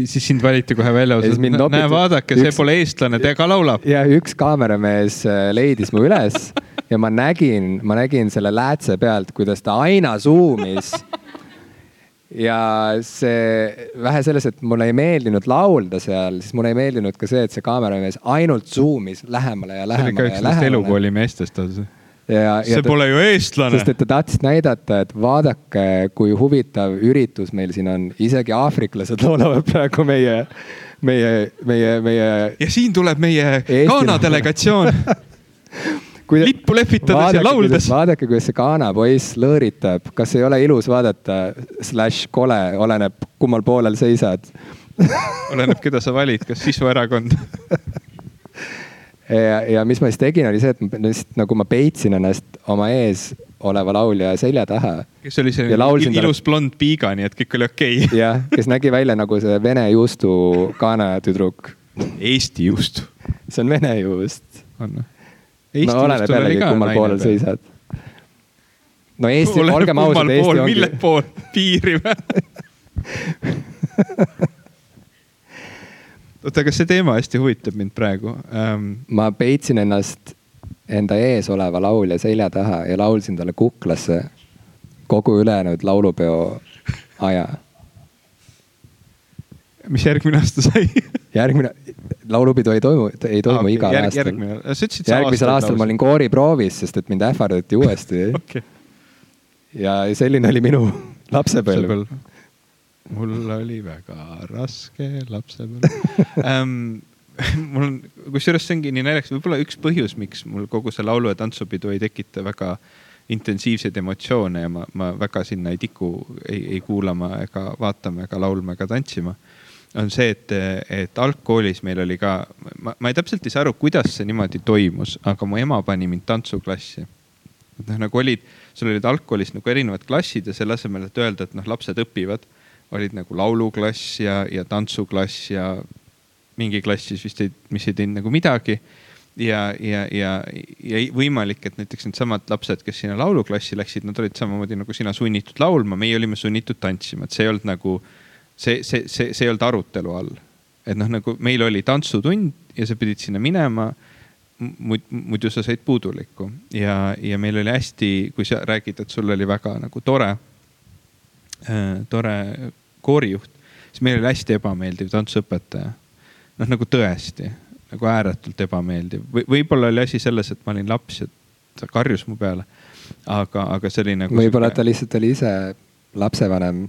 siis sind valiti kohe välja näe vaadake, see üks- pole eestlane, ta ka laulab. ja üks kaameramees äh, leidis mu üles ja ma nägin, ma nägin selle läätse pealt, kuidas ta aina suumis. ja see vähe selles, et mulle ei meeldinud laulda seal, siis mulle ei meeldinud ka see, et see kaameramees ainult suumis lähemale ja see oli ka lähemale üks nendest lähemale. elukooli meestest. ja, see ja pole ju eestlane sest. et ta tahtis näidata, et vaadake, kui huvitav üritus meil siin on, isegi aafriklased laulavad praegu meie, meie, meie, meie ja siin tuleb meie Ghana delegatsioon Kui- lippu lehvitades ja lauldes. vaadake, kuidas see Ghana poiss lõõritab, kas ei ole ilus vaadata, slaš kole, oleneb kummal poolel seisad. oleneb, keda sa valid, kas sisuerakond. ja, ja mis ma siis tegin, oli see, et ma lihtsalt nagu ma peitsin ennast oma ees oleva laulja selja taha. kes oli selline laulsin il- talle- ilus blond piiga, nii et kõik oli okei okay. jah, kes nägi välja nagu see vene juustu Ghana tüdruk. Eesti juust see on vene juust. on. no oleneb jällegi, kummal poolel. seisad. no Eesti, olgem ausad, Eesti mille ongi, pool, piiri või? oota, aga see teema hästi huvitab mind praegu ähm,. ma peitsin ennast enda ees oleva laulja selja taha ja laulsin talle kuklasse kogu ülejäänud laulupeo aja. mis järgmine aasta sai? järgmine, laulupidu ei toimu, ei toimu okay, igal järg, aastal. järgmine, sa ütlesid. järgmisel aastal ma olin kooriproovis, sest et mind ähvardati uuesti okei, ja selline oli minu lapsepõlv. Mul oli väga raske lapsepõlv ähm,. mul on, kusjuures see ongi nii naljakas, võib-olla üks põhjus, miks mul kogu see laulu- ja tantsupidu ei tekita väga intensiivseid emotsioone ja ma, ma väga sinna ei tiku, ei, ei kuulama ega vaatama ega laulma ega tantsima on see, et, et algkoolis meil oli ka, ma, ma ei täpselt ei saa aru, kuidas see niimoodi toimus, aga mu ema pani mind tantsuklassi. noh, nagu olid, sul olid algkoolis nagu erinevad klassid ja selle asemel, et öelda, et noh, lapsed õpivad, olid nagu lauluklass ja, ja tantsuklass ja mingi klass siis vist ei, mis ei teinud nagu midagi. ja, ja, ja, ja võimalik, et näiteks needsamad lapsed, kes sinna lauluklassi läksid, nad olid samamoodi nagu sina sunnitud laulma, meie olime sunnitud tantsima, et see ei olnud nagu see, see, see, see ei olnud arutelu all. et noh, nagu meil oli tantsutund ja sa pidid sinna minema. muid- muidu sa said puudulikku ja, ja meil oli hästi, kui sa räägid, et sul oli väga nagu tore, tore koorijuht, siis meil oli hästi ebameeldiv tantsuõpetaja. noh, nagu tõesti, nagu ääretult ebameeldiv või võib-olla oli asi selles, et ma olin laps ja ta karjus mu peale. aga, aga see oli nagu. võib-olla ta lihtsalt oli ise lapsevanem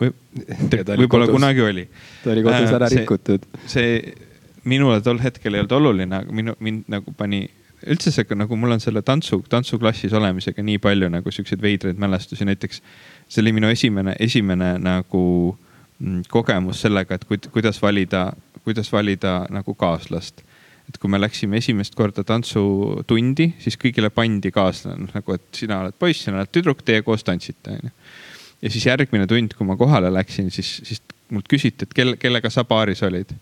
või, võib-olla kunagi oli. ta oli kodus ära see, rikutud. see minule tol hetkel ei olnud oluline, aga minu, mind nagu pani, üldse see nagu mul on selle tantsu, tantsuklassis olemisega nii palju nagu siukseid veidraid mälestusi, näiteks see oli minu esimene, esimene nagu mm, kogemus sellega, et kuidas valida, kuidas valida nagu kaaslast et kui me läksime esimest korda tantsutundi, siis kõigile pandi kaaslane, noh nagu, et sina oled poiss, sina oled tüdruk, teie koos tantsite, onju ja siis järgmine tund, kui ma kohale läksin, siis, siis mult küsiti, et kelle, kellega sa paaris olid.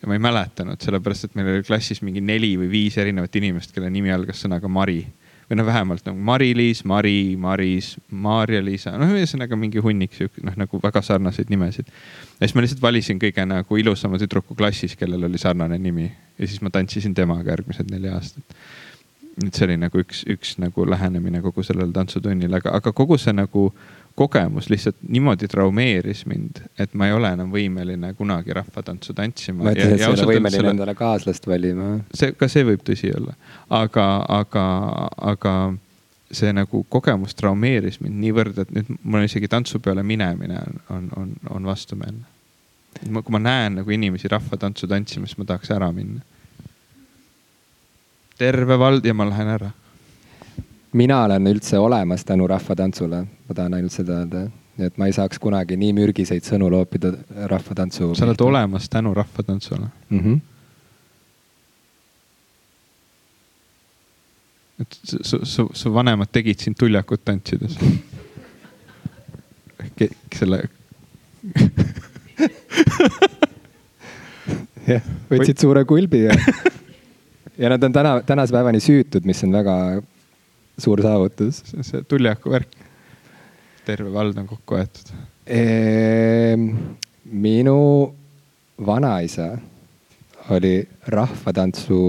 ja ma ei mäletanud, sellepärast et meil oli klassis mingi neli või viis erinevat inimest, kelle nimi algas sõnaga Mari. Või no vähemalt nagu Mari-Liis, Mari, Maris, Maarja-Liisa, noh, ühesõnaga mingi hunnik sihuke, noh nagu väga sarnaseid nimesid. ja siis ma lihtsalt valisin kõige nagu ilusama tüdruku klassis, kellel oli sarnane nimi. Ja siis ma tantsisin temaga järgmised neli aastat. Et see oli nagu üks, üks nagu lähenemine kogu sellele tantsutunnile, aga, aga kogu see nagu kogemus lihtsalt niimoodi traumeeris mind, et ma ei ole enam võimeline kunagi rahvatantsu tantsima. ma ütlesin, et sa ei ole võimeline selle... endale kaaslast valima. see, ka see võib tõsi olla, aga, aga, aga see nagu kogemus traumeeris mind niivõrd, et nüüd mul isegi tantsu peale minemine on, on, on, on vastumeelne. kui ma näen nagu inimesi rahvatantsu tantsimas, ma tahaks ära minna. terve vald ja ma lähen ära mina olen üldse olemas tänu rahvatantsule, ma tahan ainult seda öelda, et ma ei saaks kunagi nii mürgiseid sõnu loopida rahvatantsu. sa oled olemas tänu rahvatantsule mm? -hmm. et su, su, su vanemad tegid sind tuljakut tantsides selle jah, võtsid suure kulbi ja, ja nad on täna, tänase päevani süütud, mis on väga suur saavutus. see Tuljaku värk. terve vald on kokku aetud ehm,. minu vanaisa oli rahvatantsu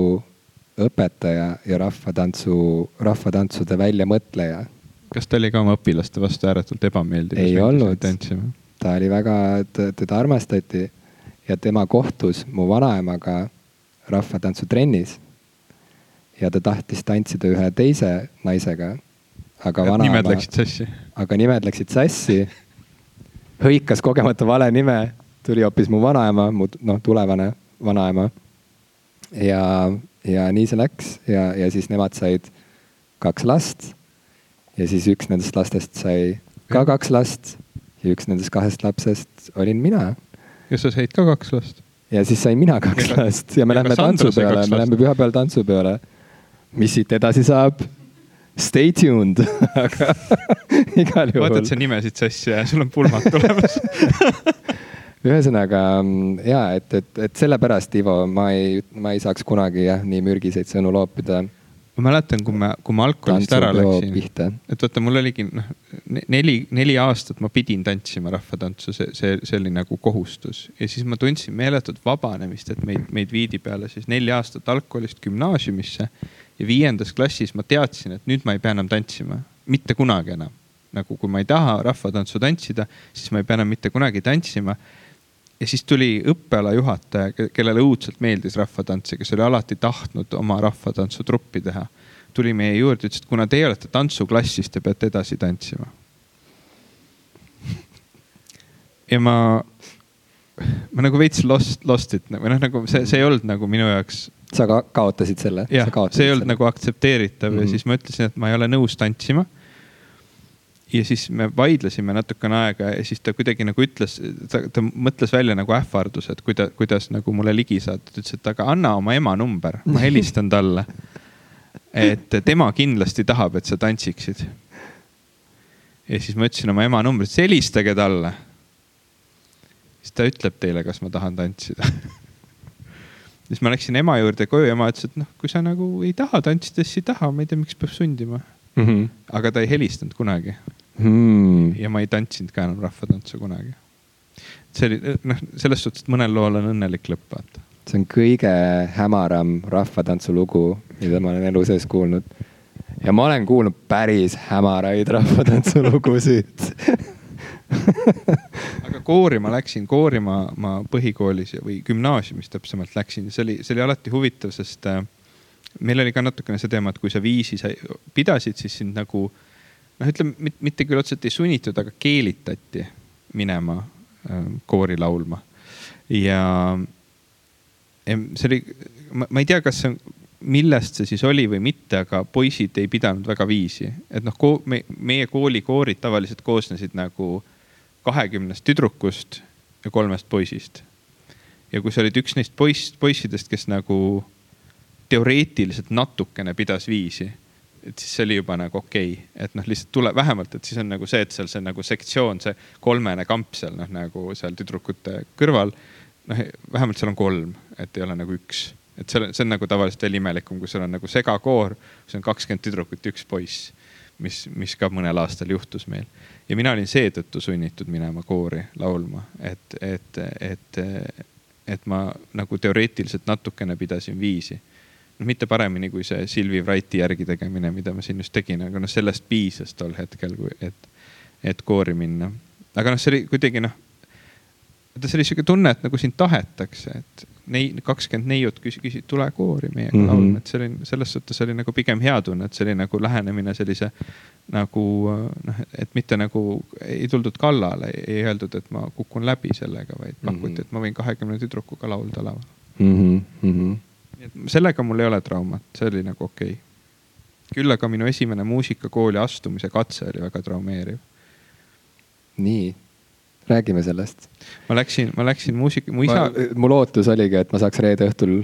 õpetaja ja rahvatantsu, rahvatantsude väljamõtleja. kas ta oli ka oma õpilaste vastu ääretult ebameeldiv? ei olnud, ta oli väga, teda armastati ja tema kohtus mu vanaemaga rahvatantsutrennis ja ta tahtis tantsida ühe teise naisega. aga vanaema. nimed läksid sassi. aga nimed läksid sassi. hõikas kogemata vale nime, tuli hoopis mu vanaema, mu noh, tulevane vanaema. ja, ja nii see läks ja, ja siis nemad said kaks last. ja siis üks nendest lastest sai ka kaks last ja üks nendest kahest lapsest olin mina. ja sa said ka kaks last? ja siis sain mina kaks last ja me lähme tantsu peale, me lähme pühapäeval tantsu peale mis siit edasi saab? Stay tuned aga igal juhul. võtad sa nimesid sassi ja sul on pulmad tulemas ühesõnaga ja et, et, et sellepärast, Ivo, ma ei, ma ei saaks kunagi jah, nii mürgiseid sõnu loopida ma mäletan, kui ma, kui ma algkoolist ära läksin, et vaata, mul oligi noh, neli, neli aastat ma pidin tantsima rahvatantsu, see, see, see oli nagu kohustus. ja siis ma tundsin meeletut vabanemist, et meid, meid viidi peale siis neli aastat algkoolist gümnaasiumisse ja viiendas klassis ma teadsin, et nüüd ma ei pea enam tantsima, mitte kunagi enam. nagu kui ma ei taha rahvatantsu tantsida, siis ma ei pea enam mitte kunagi tantsima. ja siis tuli õppealajuhataja, kellele õudselt meeldis rahvatants ja kes oli alati tahtnud oma rahvatantsutruppi teha. tuli meie juurde, ütles, et kuna teie olete tantsuklass, siis te peate edasi tantsima. ja ma, ma nagu veits lost, lost it või noh, nagu see, see ei olnud nagu minu jaoks sa ka kaotasid selle? jah, see ei olnud selle. nagu aktsepteeritav mm -hmm. ja mhm. siis ma ütlesin, et ma ei ole nõus tantsima. ja siis me vaidlesime natukene aega ja siis ta kuidagi nagu ütles, ta, ta mõtles välja nagu ähvarduse, et kuida-, kuidas nagu mulle ligi saada. ta ütles, et aga anna oma ema number, ma helistan talle. et tema kindlasti tahab, et sa tantsiksid. ja siis ma ütlesin oma ema numbrit, siis helistage talle. siis ta ütleb teile, kas ma tahan tantsida siis ma läksin ema juurde koju, ema ütles, et noh, kui sa nagu ei taha tantsida, siis ei taha, ma ei tea, miks peab sundima mm. -hmm. aga ta ei helistanud kunagi mm.. ja ma ei tantsinud ka enam rahvatantsu kunagi. see oli noh, selles suhtes, et mõnel lool on õnnelik lõpp, vaata. see on kõige hämaram rahvatantsulugu, mida ma olen elu sees kuulnud. ja ma olen kuulnud päris hämaraid rahvatantsulugusid aga koori ma läksin, koori ma, ma põhikoolis või gümnaasiumis täpsemalt läksin, see oli, see oli alati huvitav, sest äh, meil oli ka natukene see teema, et kui sa viisi sa pidasid, siis sind nagu noh, ütleme mitte küll otseselt ei sunnitud, aga keelitati minema äh, koori laulma. ja see oli, ma ei tea, kas see on, millest see siis oli või mitte, aga poisid ei pidanud väga viisi, et noh meie kooli koorid tavaliselt koosnesid nagu kahekümnest tüdrukust ja kolmest poisist. ja kui sa olid üks neist poiss, poissidest, kes nagu teoreetiliselt natukene pidas viisi, et siis see oli juba nagu okei okay., et noh, lihtsalt tule vähemalt, et siis on nagu see, et seal see nagu sektsioon, see kolmene kamp seal noh, nagu seal tüdrukute kõrval. noh, vähemalt seal on kolm, et ei ole nagu üks, et see on, see on nagu tavaliselt veel imelikum, kui sul on nagu segakoor, kus on kakskümmend tüdrukut ja üks poiss mis, mis ka mõnel aastal juhtus meil. Ja mina olin seetõttu sunnitud minema koori laulma, et, et, et, et ma nagu teoreetiliselt natukene pidasin viisi noh, mitte paremini kui see Silvi Wrighti järgi tegemine, mida ma siin just tegin, aga noh, sellest piisas tol hetkel, et, et koori minna. aga noh, see oli kuidagi noh, see oli sihuke tunne, et nagu sind tahetakse, et nei-, kakskümmend neiut küsisid, tule koori meiega mm -hmm. laulma, et see oli selles suhtes oli nagu pigem hea tunne, et see oli nagu lähenemine sellise nagu noh, et mitte nagu ei tuldud kallale, ei öeldud, et ma kukun läbi sellega, vaid mhm. pakuti mm, -hmm. et ma võin kahekümne tüdrukuga laulda laval mm. -hmm. et sellega mul ei ole traumat, see oli nagu okei okay. küll aga minu esimene muusikakooli astumise katse oli väga traumeeriv. nii räägime sellest. ma läksin, ma läksin muusika, mu isa. mul ootus oligi, et ma saaks reede õhtul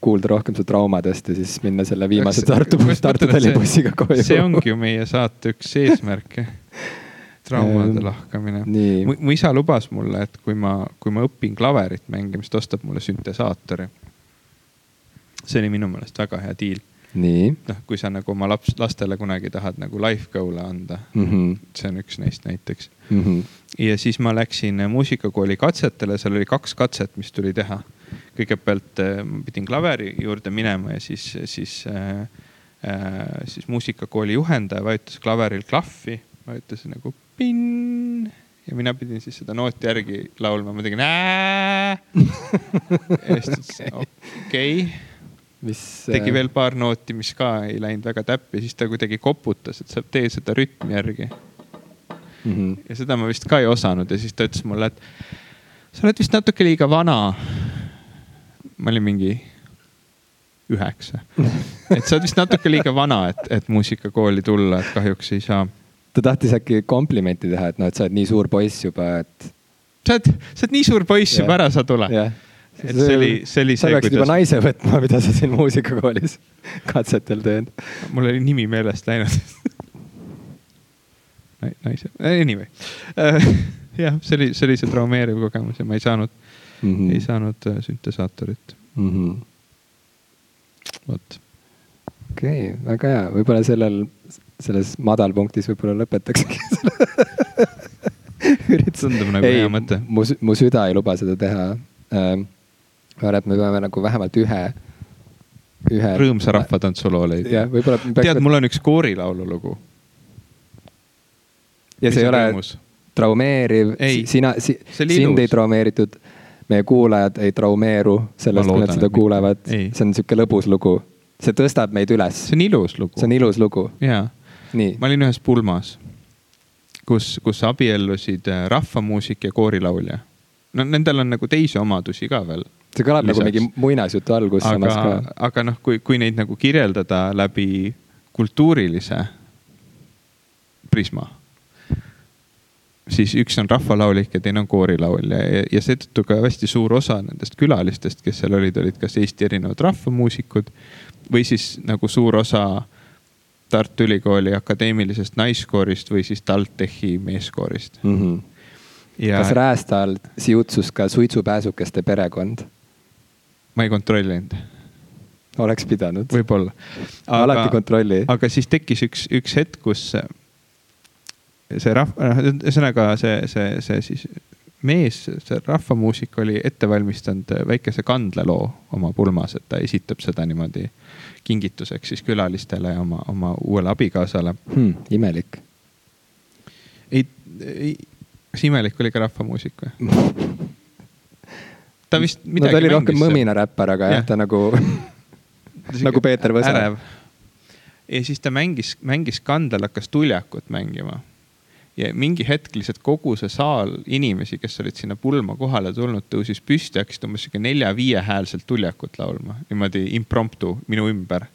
kuulda rohkem su traumadest ja siis minna selle viimase Tartu, Tartu Tallinna-bussiga koju. see ongi ju meie saate üks eesmärke traumade lahkamine. Mu, mu isa lubas mulle, et kui ma, kui ma õpin klaverit mängima, siis ta ostab mulle süntesaatori. see oli minu meelest väga hea diil noh, kui sa nagu oma laps, lastele kunagi tahad nagu life goal'e anda mm, -hmm. see on üks neist näiteks mm. -hmm. ja siis ma läksin muusikakooli katsetele, seal oli kaks katset, mis tuli teha. kõigepealt äh, ma pidin klaveri juurde minema ja siis, siis äh,, äh, siis muusikakooli juhendaja vajutas klaveril klahvi, vajutas nagu pinn ja mina pidin siis seda nooti järgi laulma, ma tegin ja siis ta ütles okei okay mis. tegi äh, veel paar nooti, mis ka ei läinud väga täppi, siis ta kuidagi koputas, et sa tee seda rütmi järgi mm. -hmm. ja seda ma vist ka ei osanud ja siis ta ütles mulle, et sa oled vist natuke liiga vana. ma olin mingi üheksa et sa oled vist natuke liiga vana, et, et muusikakooli tulla, et kahjuks ei saa. ta tahtis äkki komplimenti teha, et noh, et sa oled nii suur poiss juba, et. sa oled, sa oled nii suur poiss juba, ära sa tule yeah et see oli, see oli see. sa peaksid kuidas... juba naise võtma, mida sa siin muusikakoolis katsetel teed. mul oli nimi meelest läinud naise, anyway uh, jah, see oli, see oli see traumeeriv kogemus ja ma ei saanud mm, -hmm. ei saanud uh, süntesaatorit mm. -hmm. vot. okei okay,, väga hea, võib-olla sellel, selles madalpunktis võib-olla lõpetakski tundub nagu ei, hea mõte. mu, mu süda ei luba seda teha ähm, ma arvan, et me peame nagu vähemalt ühe, ühe. rõõmsa rahvatantsuloo leidma. jah, võib-olla. tead, mul on üks koorilaulu lugu. ja see ei ole rõõmus. traumeeriv, sina si,, sind ei traumeeritud, meie kuulajad ei traumeeru sellest, kui nad seda kuulevad. see on sihuke lõbus lugu, see tõstab meid üles. see on ilus lugu. see on ilus lugu. jaa, ma olin ühes pulmas, kus, kus abiellusid äh, rahvamuusik ja koorilaulja no nendel on nagu teisi omadusi ka veel see kõlab lisaks. nagu mingi muinasjutu algus aga, samas ka. aga noh, kui, kui neid nagu kirjeldada läbi kultuurilise prisma, siis üks on rahvalaulik ja teine on koorilaulja ja, ja seetõttu ka hästi suur osa nendest külalistest, kes seal olid, olid kas Eesti erinevad rahvamuusikud või siis nagu suur osa Tartu Ülikooli akadeemilisest naiskoorist või siis TalTechi meeskoorist mm. -hmm. Ja... kas Räästal siutsus ka suitsupääsukeste perekond? Ma ei kontrollinud. oleks pidanud. võib-olla. alati kontrolli. aga siis tekkis üks, üks hetk, kus see rahv-, noh ühesõnaga see, see, see siis mees, see rahvamuusik oli ette valmistanud väikese kandleloo oma pulmas, et ta esitab seda niimoodi kingituseks siis külalistele ja oma, oma uuele abikaasale hmm,. imelik. ei, ei, kas imelik oli ka rahvamuusik või ta vist midagi no, ta oli rohkem mõminaräppar, aga jah, jah, ta nagu nagu Peeter Võsa. ja siis ta mängis, mängis kandel, hakkas tuljakut mängima. ja mingi hetk lihtsalt kogu see saal inimesi, kes olid sinna pulma kohale tulnud, tõusis püsti, hakkasid umbes sihuke nelja-viiehäälselt tuljakut laulma, niimoodi impromptu minu ümber.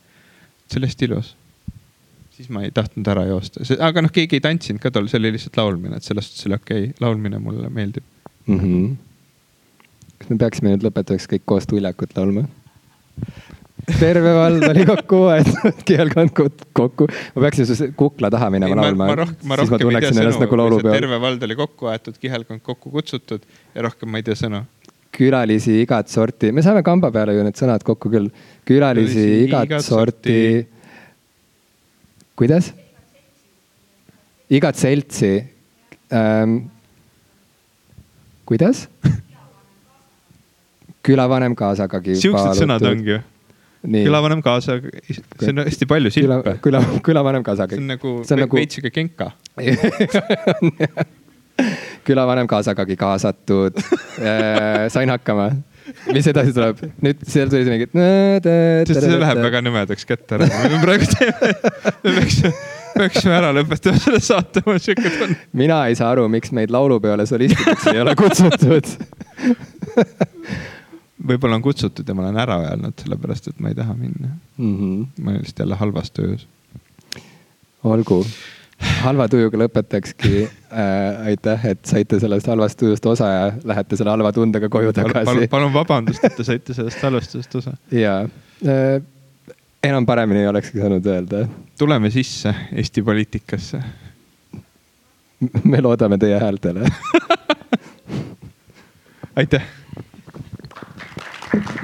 see oli hästi ilus siis ma ei tahtnud ära joosta, aga noh, keegi ei tantsinud ka tol, see oli lihtsalt laulmine, et selles suhtes oli okei okay., laulmine mulle meeldib mm. -hmm. Kas me peaksime nüüd lõpetuseks kõik koos tuljakut laulma? terve vald oli kokku võetud, kihelkond kokku. ma peaksin su kukla taha minema laulma. ma rohkem, ma rohkem ma ei tea sõnu nagu, terve vald oli kokku aetud, kihelkond kokku kutsutud ja rohkem ma ei tea sõnu. külalisi igat sorti, me saame kamba peale ju need sõnad kokku küll. külalisi igat, igat sorti, sorti kuidas? igat seltsi ähm,. kuidas? külavanem kaasagagi. sihukesed sõnad ongi ju. külavanem kaasaga, see on hästi palju silpe. küla, külavanem kaasaga. see on nagu, see on nagu... veits sihuke kenka külavanem kaasagagi kaasatud äh, sain hakkama mis edasi tuleb? nüüd seal tuli mingi. sest see läheb väga nõmedaks kätte ära. me praegu teeme, me peaksime, peaksime ära lõpetama selle saate, mul sihuke tunne. mina ei saa aru, miks meid laulupeole solistideks ei ole kutsutud võib-olla on kutsutud ja ma olen ära öelnud, sellepärast et ma ei taha minna mm. -hmm. ma olen lihtsalt jälle halvas töös. olgu halva tujuga lõpetakski äh,. aitäh, et saite sellest halvast tujust osa ja lähete selle halva tundega koju tagasi Pal. palun vabandust, et te saite sellest halvast tujust osa. ja äh,, enam paremini ei olekski saanud öelda. tuleme sisse Eesti poliitikasse. me loodame teie häältele aitäh Thank you.